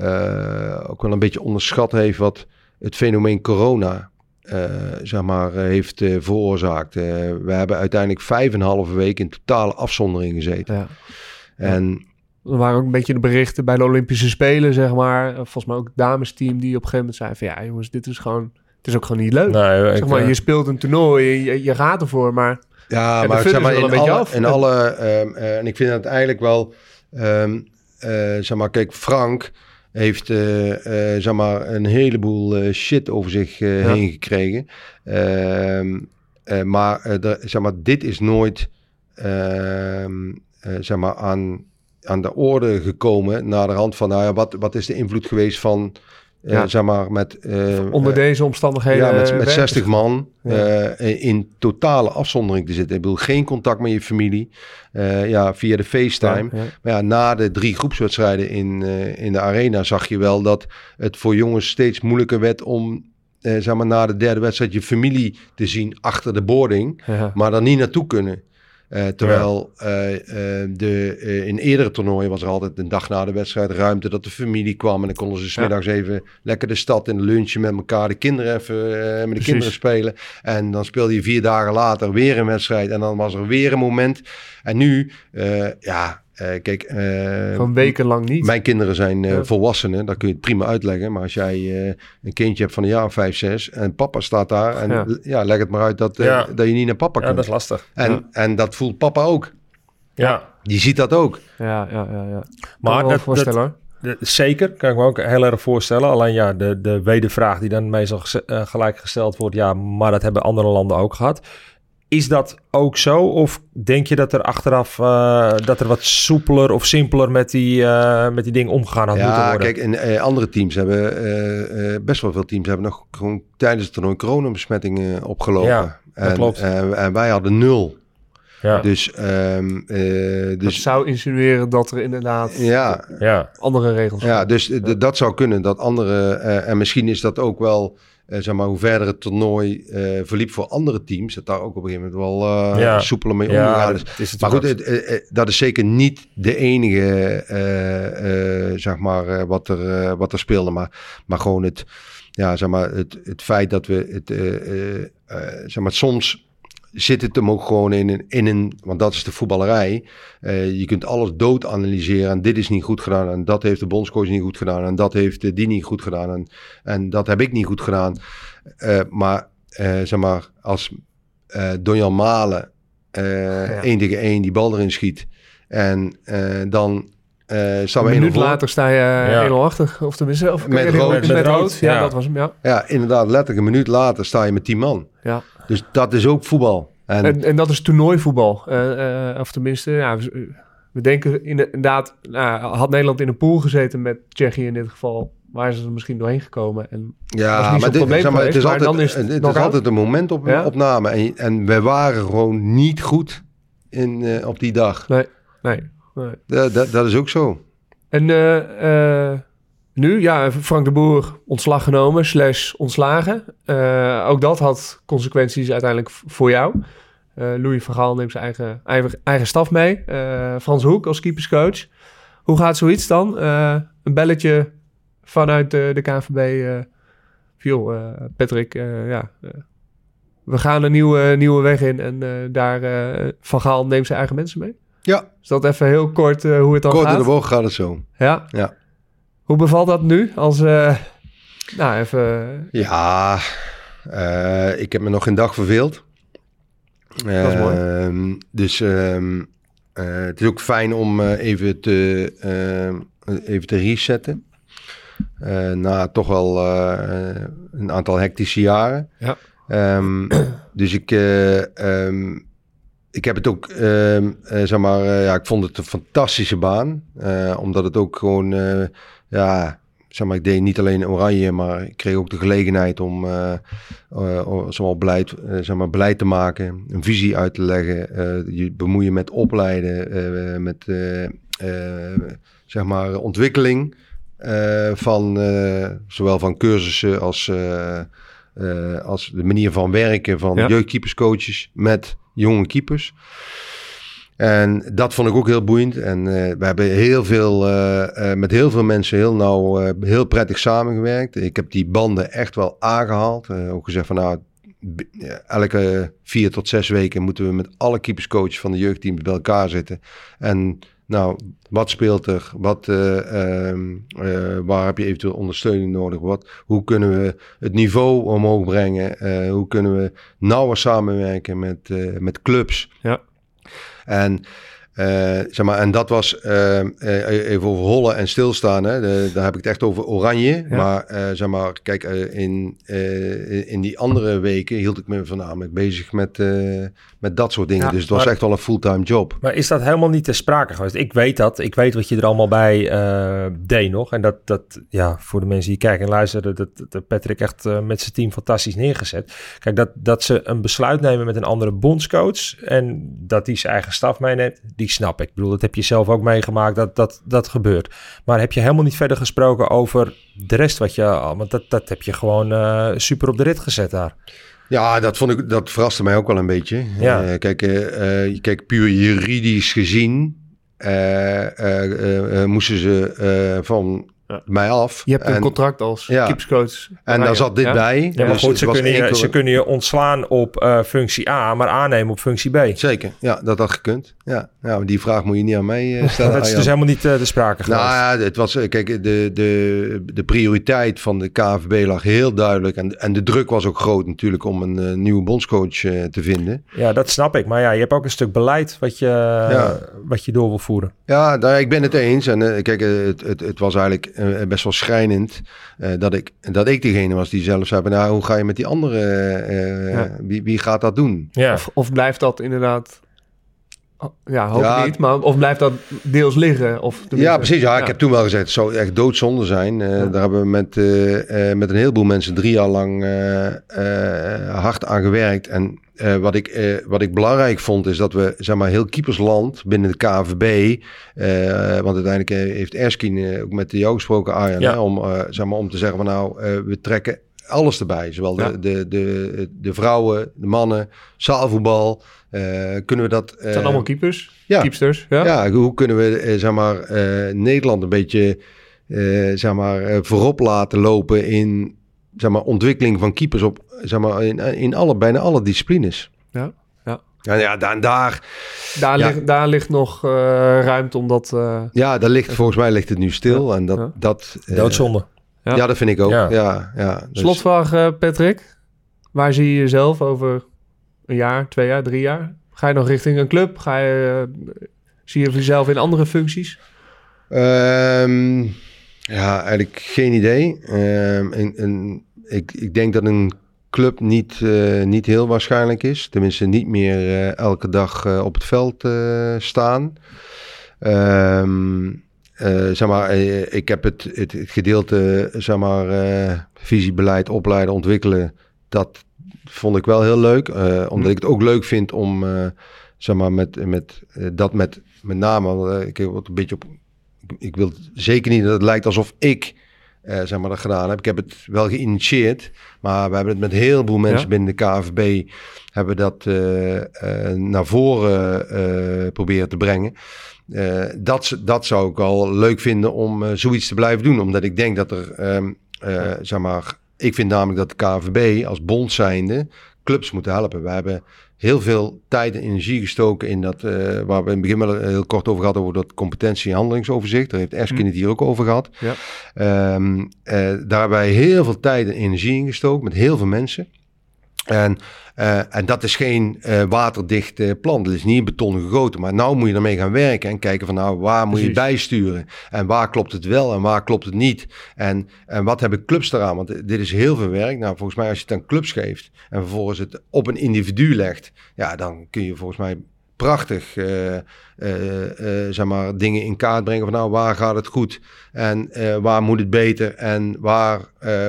eh, ook wel een beetje onderschat heeft wat het fenomeen corona eh, zeg maar, eh, heeft eh, veroorzaakt. Eh, we hebben uiteindelijk vijf en een halve week in totale afzondering gezeten. Ja. En Er waren ook een beetje de berichten bij de Olympische Spelen, zeg maar. Volgens mij ook het damesteam die op een gegeven moment zei van... ja, jongens, dit is gewoon... Het is ook gewoon niet leuk. Nee, zeg maar, je speelt een toernooi, je, je gaat ervoor, maar... Ja, de maar zeg maar wel in een beetje alle, af. in alle ehm, eh, en ik vind het eigenlijk wel, ehm, eh, zeg maar, kijk, Frank heeft, eh, eh, zeg maar, een heleboel eh, shit over zich Ja. heen gekregen. Ehm, eh, maar, zeg maar, dit is nooit, ehm, eh, zeg maar, aan, aan de orde gekomen naar de hand van, nou ja, wat, wat is de invloed geweest van, Ja. zeg maar, met... eh, Onder eh, deze omstandigheden... ja, met, eh, met werkt 60 het. man eh, in totale afzondering te zitten. Ik bedoel, geen contact met je familie. Eh, ja, via de FaceTime. Maar ja, na de drie groepswedstrijden in, eh, in de arena zag je wel dat het voor jongens steeds moeilijker werd om, eh, zeg maar, na de derde wedstrijd je familie te zien achter de boarding, Ja. maar dan niet naartoe kunnen. Eh, terwijl eh, eh, de, in eerdere toernooien was er altijd een dag na de wedstrijd ruimte dat de familie kwam. En dan konden ze smiddags even lekker de stad in lunchen met elkaar. De kinderen even met de Precies. kinderen spelen. En dan speelde je vier dagen later weer een wedstrijd. En dan was er weer een moment. En nu, ja, kijk. eh, Gewoon wekenlang niet. mijn kinderen zijn eh, Ja. volwassenen, dat kun je het prima uitleggen. Maar als jij eh, een kindje hebt van een jaar of vijf, zes en papa staat daar. En Ja. ja, leg het maar uit dat, eh, Ja. dat je niet naar papa ja, kunt. dat is lastig. en, Ja. en dat voelt papa ook. Ja, Die ziet dat ook. Ja, ja, ja. ja. Maar Maar dat voorstellen Zeker, kan ik me ook heel erg voorstellen. Alleen ja, de, de wedervraag die dan meestal eh, gelijk gesteld wordt, ja, maar dat hebben andere landen ook gehad. Is dat ook zo? Of denk je dat er achteraf eh, dat er wat soepeler of simpeler met die, eh, met die dingen omgegaan had moeten Ja, worden? kijk, en eh, andere teams hebben, eh, eh, best wel veel teams hebben nog gewoon tijdens het toernooi coronabesmettingen opgelopen. Ja, dat en, klopt. eh, en wij hadden nul. ja, Dus, ehm, eh, Dat dus zou insinueren dat er inderdaad ja, ja, andere regels Ja, zijn. dus eh, d- dat zou kunnen. Dat andere, eh, en misschien is dat ook wel, zeg maar, hoe verder het toernooi eh, verliep voor andere teams, dat daar ook op een gegeven moment wel eh Ja. soepeler mee omgegaan is. Maar goed, het, eh, eh, dat is zeker niet de enige, eh, eh, zeg maar, eh, wat, er, eh, wat er speelde. Maar, maar gewoon het, ja, zeg maar, het, het feit dat we het, eh, eh, eh, zeg maar, soms zit het hem ook gewoon in een, in een want dat is de voetballerij. Eh, je kunt alles dood analyseren en dit is niet goed gedaan en dat heeft de bondscoach niet goed gedaan en dat heeft eh, die niet goed gedaan en, en dat heb ik niet goed gedaan. Eh, maar eh, zeg maar, als eh Donjan Malen eh één tegen één die bal erin schiet en eh, dan eh we Een 1-0 minuut later sta je eh, Ja. 1-0 achter. Of tenminste, of Met rood. Met, Met rood. rood, Ja, ja. dat was hem, ja. Ja, inderdaad, letterlijk een minuut later sta je met 10 man. ja. Dus dat is ook voetbal. En, En, en dat is toernooivoetbal. Eh, of tenminste, ja, we, we denken inderdaad... Nou, had Nederland in een pool gezeten met Tsjechië in dit geval... waren ze er misschien doorheen gekomen. En Ja, maar, dit, probleem zeg maar, het is maar altijd, dan is het het is altijd een momentopname. Ja? opname En, en we waren gewoon niet goed in, eh, op die dag. nee, nee. Dat, dat, dat is ook zo. En nu, ja, Frank de Boer ontslag genomen, slash ontslagen. Eh, ook dat had consequenties uiteindelijk voor jou. Eh Louis van Gaal neemt zijn eigen, eigen, eigen staf mee. Eh, Frans Hoek als keeperscoach. Hoe gaat zoiets dan? Een belletje vanuit de, de KNVB. viel, Patrick, ja... we gaan een nieuwe, nieuwe weg in en daar uh, Van Gaal neemt zijn eigen mensen mee. Ja, Is dat even heel kort uh, hoe het dan kort in gaat? de bocht gaat het zo. Ja. Ja. Hoe bevalt dat nu? Als, uh, nou, even... Ja, uh, ik heb me nog geen dag verveeld. Dat is mooi. Uh, dus uh, het is ook fijn om even, te, even te resetten. Na toch wel een aantal hectische jaren. Ja. Um, dus ik, um, ik heb het ook, zeg maar, ja, ik vond het een fantastische baan. Omdat het ook gewoon, ja, zeg maar, ik deed niet alleen oranje, maar ik kreeg ook de gelegenheid om uh, uh, zomaar beleid, uh, zeg maar, beleid te maken, een visie uit te leggen, je bemoeien met opleiden, met zeg maar ontwikkeling van zowel van cursussen als, als de manier van werken van Ja. jeugdkeeperscoaches met jonge keepers. En dat vond ik ook heel boeiend. En eh, we hebben heel veel, eh, eh, met heel veel mensen heel nauw, heel prettig samengewerkt. Ik heb die banden echt wel aangehaald. Eh, ook gezegd van nou, elke vier tot zes weken moeten we met alle keeperscoaches van de jeugdteams bij elkaar zitten. En nou, wat speelt er? Wat, eh, ehm, eh, waar heb je eventueel ondersteuning nodig? Wat, hoe kunnen we het niveau omhoog brengen? Hoe kunnen we nauwer samenwerken met, met clubs? Ja. En, eh, zeg maar, en dat was eh, eh, even over rollen en stilstaan. Hè. De- daar heb ik het echt over oranje. Ja. Maar zeg maar, kijk, in, in- die andere weken hield ik me voornamelijk bezig met, met dat soort dingen. Ja, dus het was maar- echt wel een fulltime job. Maar is dat helemaal niet ter sprake geweest? Ik weet dat. Ik weet wat je er allemaal bij eh, deed nog. En dat, dat, ja, voor de mensen die kijken en luisteren, dat, dat Patrick echt eh, met zijn team fantastisch neergezet. Kijk, dat, dat ze een besluit nemen met een andere bondscoach en dat die zijn eigen staf meeneemt, die snap ik. Ik bedoel, dat heb je zelf ook meegemaakt, dat dat, dat gebeurt. Maar heb je helemaal niet verder gesproken over de rest wat je, want dat, dat heb je gewoon eh, super op de rit gezet daar. Ja, dat, vond ik, dat verraste mij ook wel een beetje. Ja. Eh, kijk, eh, kijk, puur juridisch gezien moesten ze van Ja. mij af. Je hebt een En- contract als Ja. keeperscoach. En daar zat dit Ja? bij. Ja, maar Dus goed, ze kunnen, je, ze kunnen je ontslaan op eh, functie A, maar aannemen op functie B. Zeker, ja, dat had gekund. Ja, ja maar die vraag moet je niet aan mij eh, stellen. Dat is dus helemaal niet eh, de sprake geweest. Nou ja, het was, kijk, de, de, de prioriteit van de KVB lag heel duidelijk. En, en de druk was ook groot natuurlijk om een nieuwe bondscoach te vinden. Ja, dat snap ik. Maar ja, je hebt ook een stuk beleid wat je, wat je door wil voeren. Ja, nou, ik ben het eens. En kijk, het, het, het was eigenlijk eh, best wel schrijnend eh, dat, ik, dat ik degene was die zelf zei, van, nou, hoe ga je met die andere, eh, Ja. wie, wie gaat dat doen? Ja, Of, of blijft dat inderdaad... oh, Ja, hoop Ja. ik niet. Maar of blijft dat deels liggen? Of Ja, precies. Ja, ik heb toen wel gezegd, het zou echt doodzonde zijn. Eh, Daar hebben we met, eh, eh, met een heleboel mensen drie jaar lang hard aan gewerkt. En wat, ik, wat ik belangrijk vond, is dat we zeg maar, heel keepersland binnen de KVB... want uiteindelijk heeft Erskine ook met jou gesproken, Arjan... Ja. Hè, om, zeg maar, om te zeggen van nou, we trekken alles erbij. Zowel Ja. de, de, de, de vrouwen, de mannen, zaalvoetbal. eh, kunnen we dat... Het zijn allemaal keepers. ja. Keepsters. Ja. Ja, hoe kunnen we eh, zeg maar, eh, Nederland een beetje eh, zeg maar, eh, voorop laten lopen in zeg maar, ontwikkeling van keepers op, zeg maar, in, in alle, bijna alle disciplines. Ja, ja. Ja, ja daar, daar, Daar, Ja. Ligt, daar ligt nog eh, ruimte om dat... eh, ja, daar ligt volgens mij ligt het nu stil. En dat, Ja. dat, eh, doodzonde. Ja. ja. dat vind ik ook. Ja. Ja. Ja, dus- Slotvraag, eh, Patrick. Waar zie je jezelf over een jaar, twee jaar, drie jaar? Ga je nog richting een club? Ga je, eh, zie je jezelf in andere functies? Ehm, ja, eigenlijk geen idee. Ehm, en, en ik, ik denk dat een club niet, eh, niet heel waarschijnlijk is. Tenminste, niet meer eh, elke dag eh, op het veld eh, staan. Ehm, eh, zeg maar, eh, ik heb het, het, het gedeelte, zeg maar, eh, visiebeleid, opleiden, ontwikkelen. Dat vond ik wel heel leuk. omdat ik het ook leuk vind om, zeg maar, met, met, dat met, met name, ik heb wat een beetje op ik wil zeker niet dat het lijkt alsof ik zeg maar, dat gedaan heb. Ik heb het wel geïnitieerd, maar we hebben het met heel veel mensen Ja. binnen de KVB hebben dat naar voren proberen te brengen. Eh, dat, dat zou ik al leuk vinden om eh, zoiets te blijven doen, omdat ik denk dat er, ehm, eh, zeg maar, ik vind namelijk dat de KVB als bond zijnde clubs moeten helpen. We hebben heel veel tijd en energie gestoken in dat, waar we in het begin wel heel kort over gehad, over dat competentie- en handelingsoverzicht. Daar heeft Eskin het hier ook over gehad. Ja. Ehm, eh, daar hebben wij heel veel tijd en energie in gestoken met heel veel mensen. En, eh, en dat is geen eh, waterdicht eh, plan. Dat is niet in beton gegoten. Maar nou moet je ermee gaan werken en kijken van nou, waar moet je bijsturen? En waar klopt het wel en waar klopt het niet? En, en wat hebben clubs eraan? Want dit is heel veel werk. Nou, volgens mij als je het aan clubs geeft en vervolgens het op een individu legt, ja, dan kun je volgens mij prachtig zeg maar, dingen in kaart brengen van nou, waar gaat het goed en waar moet het beter en waar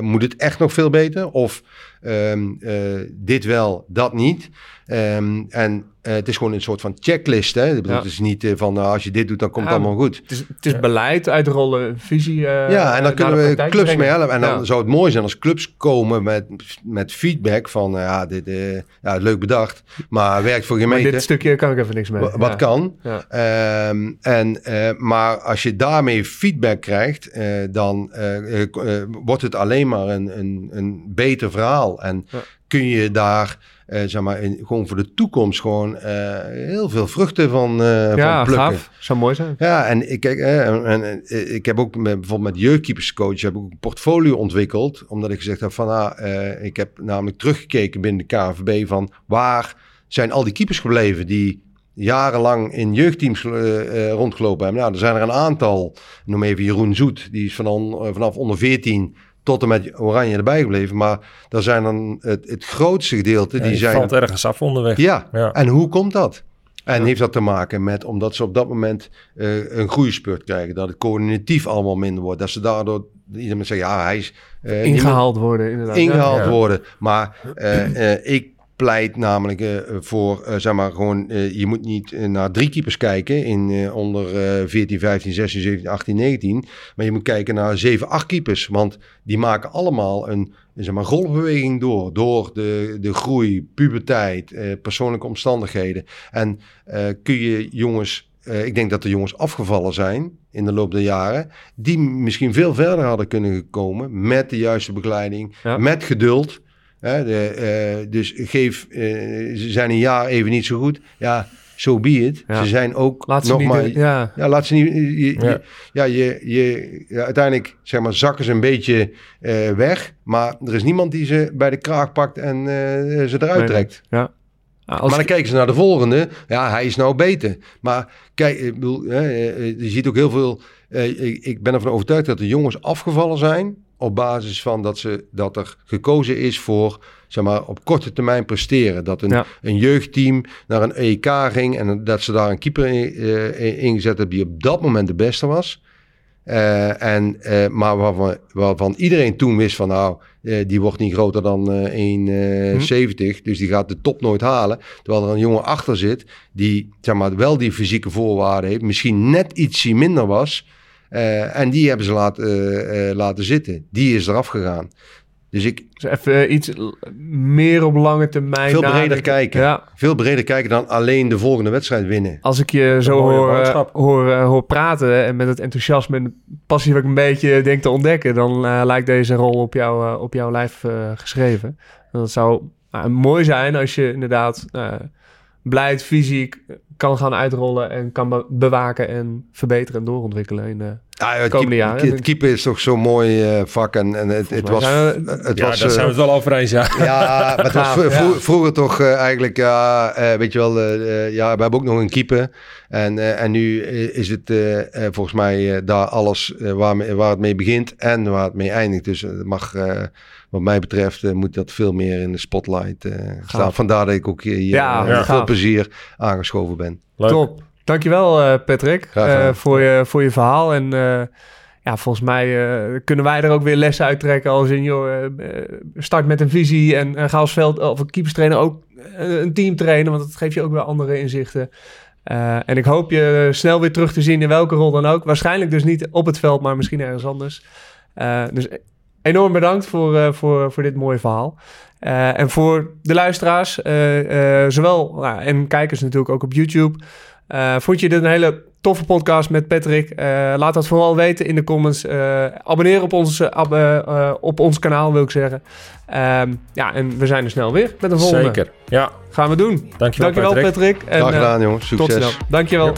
moet het echt nog veel beter? Of ehm, eh, dit wel, dat niet. Ehm, en eh, het is gewoon een soort van checklist. Hè? Ik bedoel, Ja. Het is niet eh, van nou, als je dit doet, dan komt Ja, het allemaal goed. Het is, het is beleid, uitrollen, visie. eh, Ja, en dan kunnen we clubs mee helpen. En dan Ja. zou het mooi zijn als clubs komen met, met feedback van... ja, dit, eh, ja, leuk bedacht, maar werkt voor Maar gemeente. dit stukje kan ik even niks mee. Wa- Wat Ja. kan. Ja. Ehm, en, eh, maar als je daarmee feedback krijgt, eh, dan eh, eh, eh, wordt het alleen maar een, een, een beter verhaal. En Ja. Kun je daar, eh, zeg maar, in, gewoon voor de toekomst gewoon eh, heel veel vruchten van, eh Ja, van plukken. gaaf. Zou mooi zijn. Ja, en ik, kijk, en, en, ik heb ook met, bijvoorbeeld met jeugdkeeperscoach heb ik ook een portfolio ontwikkeld. Omdat ik gezegd heb van, ah, ik heb namelijk teruggekeken binnen de KNVB van waar zijn al die keepers gebleven die jarenlang in jeugdteams rondgelopen hebben. Nou, er zijn er een aantal. Noem even Jeroen Zoet, die is van on- vanaf onder 14 tot en met Oranje erbij gebleven. Maar daar zijn dan het, het grootste gedeelte, Ja, die je zijn... valt ergens af onderweg. Ja, Ja. en hoe komt dat? En heeft dat te maken met omdat ze op dat moment eh, een groeispurt krijgen, dat het coördinatief allemaal minder wordt, dat ze daardoor iedereen zegt ja hij is eh, Ingehaald worden, inderdaad. ingehaald Ja. worden. Maar eh, eh, ik pleit namelijk eh, voor eh, zeg maar gewoon eh, je moet niet naar drie keepers kijken in onder eh 14, 15, 16, 17, 18, 19, maar je moet kijken naar 7, 8 keepers, want die maken allemaal een zeg maar, golfbeweging door. Door de, de groei, puberteit, persoonlijke omstandigheden. En kun je jongens, ik denk dat de jongens afgevallen zijn in de loop der jaren, die misschien veel verder hadden kunnen komen met de juiste begeleiding, Ja. met geduld. Hè, de, eh, dus geef, eh, ze zijn een jaar even niet zo goed. Ja, so be it. Ja. Ze zijn ook Laat nog niet... maar... ja. Ja, laat ze niet. Je, je- Ja. je, je, ja, uiteindelijk zeg maar, zakken ze een beetje eh, weg. Maar er is niemand die ze bij de kraag pakt en ze eruit Nee, trekt. Ja. Als maar dan kijken ze naar de volgende. Ja, hij is nou beter. Maar kijk, ik bedoel, hè, je ziet ook heel veel. ik ben ervan overtuigd dat de jongens afgevallen zijn. Op basis van dat, ze, dat er gekozen is voor zeg maar, op korte termijn presteren. Dat een, Ja. een jeugdteam naar een EK ging en dat ze daar een keeper in, eh, ingezet hebben die op dat moment de beste was. Eh, en, eh, maar waarvan, waarvan iedereen toen wist van nou, die wordt niet groter dan eh 1,70. Dus die gaat de top nooit halen. Terwijl er een jongen achter zit die zeg maar, wel die fysieke voorwaarden heeft. Misschien net ietsje minder was. Eh, en die hebben ze laten, eh, eh, laten zitten. Die is eraf gegaan. Dus ik Dus even iets meer op lange termijn. veel breder nadenken. kijken. Ja, Veel breder kijken dan alleen de volgende wedstrijd winnen. als ik je zo hoor, hoor, hoor praten en met het enthousiasme en de passie wat ik een beetje denk te ontdekken, dan eh, lijkt deze rol op, jou, op jouw lijf geschreven. En dat zou mooi zijn als je inderdaad uh, beleid, fysiek kan gaan uitrollen en kan be- bewaken en verbeteren en doorontwikkelen in de Ja, het, komende keep- jaren. het keepen is toch zo'n mooi eh, vak. En, en het, het was... we- het Ja, was daar eh, zijn we het wel over eens, ja. Ja, maar het was vro- vro- vroeger toch eh, eigenlijk, ja, eh, weet je wel, ja, we hebben ook nog een keeper. En, eh, en nu is het volgens mij eh, daar alles waar, waar het mee begint en waar het mee eindigt. Dus het mag, eh, wat mij betreft, eh, moet dat veel meer in de spotlight eh, staan. Vandaar dat ik ook hier Ja, eh, ja. met veel plezier aangeschoven ben. Leuk. Top. Dankjewel eh Patrick eh, voor, je, voor je verhaal. En eh, ja, volgens mij eh, kunnen wij er ook weer lessen uit trekken. Als in, joh, start met een visie en ga als veld of een keeperstrainer ook een team trainen. Want dat geeft je ook weer andere inzichten. Eh, en ik hoop je snel weer terug te zien in welke rol dan ook. Waarschijnlijk dus niet op het veld, maar misschien ergens anders. Eh, dus enorm bedankt voor, eh, voor, voor dit mooie verhaal. Eh, en voor de luisteraars, eh, eh, zowel nou, en kijkers natuurlijk ook op YouTube. Eh, vond je dit een hele toffe podcast met Patrick? Eh, laat dat vooral weten in de comments. Eh, abonneer op ons, op ons kanaal, wil ik zeggen. Ehm, ja, en we zijn er snel weer met een volgende. Zeker. Ja, Gaan we doen. dankjewel, Dankjewel Patrick. Patrick. En, Graag eh, gedaan jongens, tot succes. snel. Dankjewel. Ja.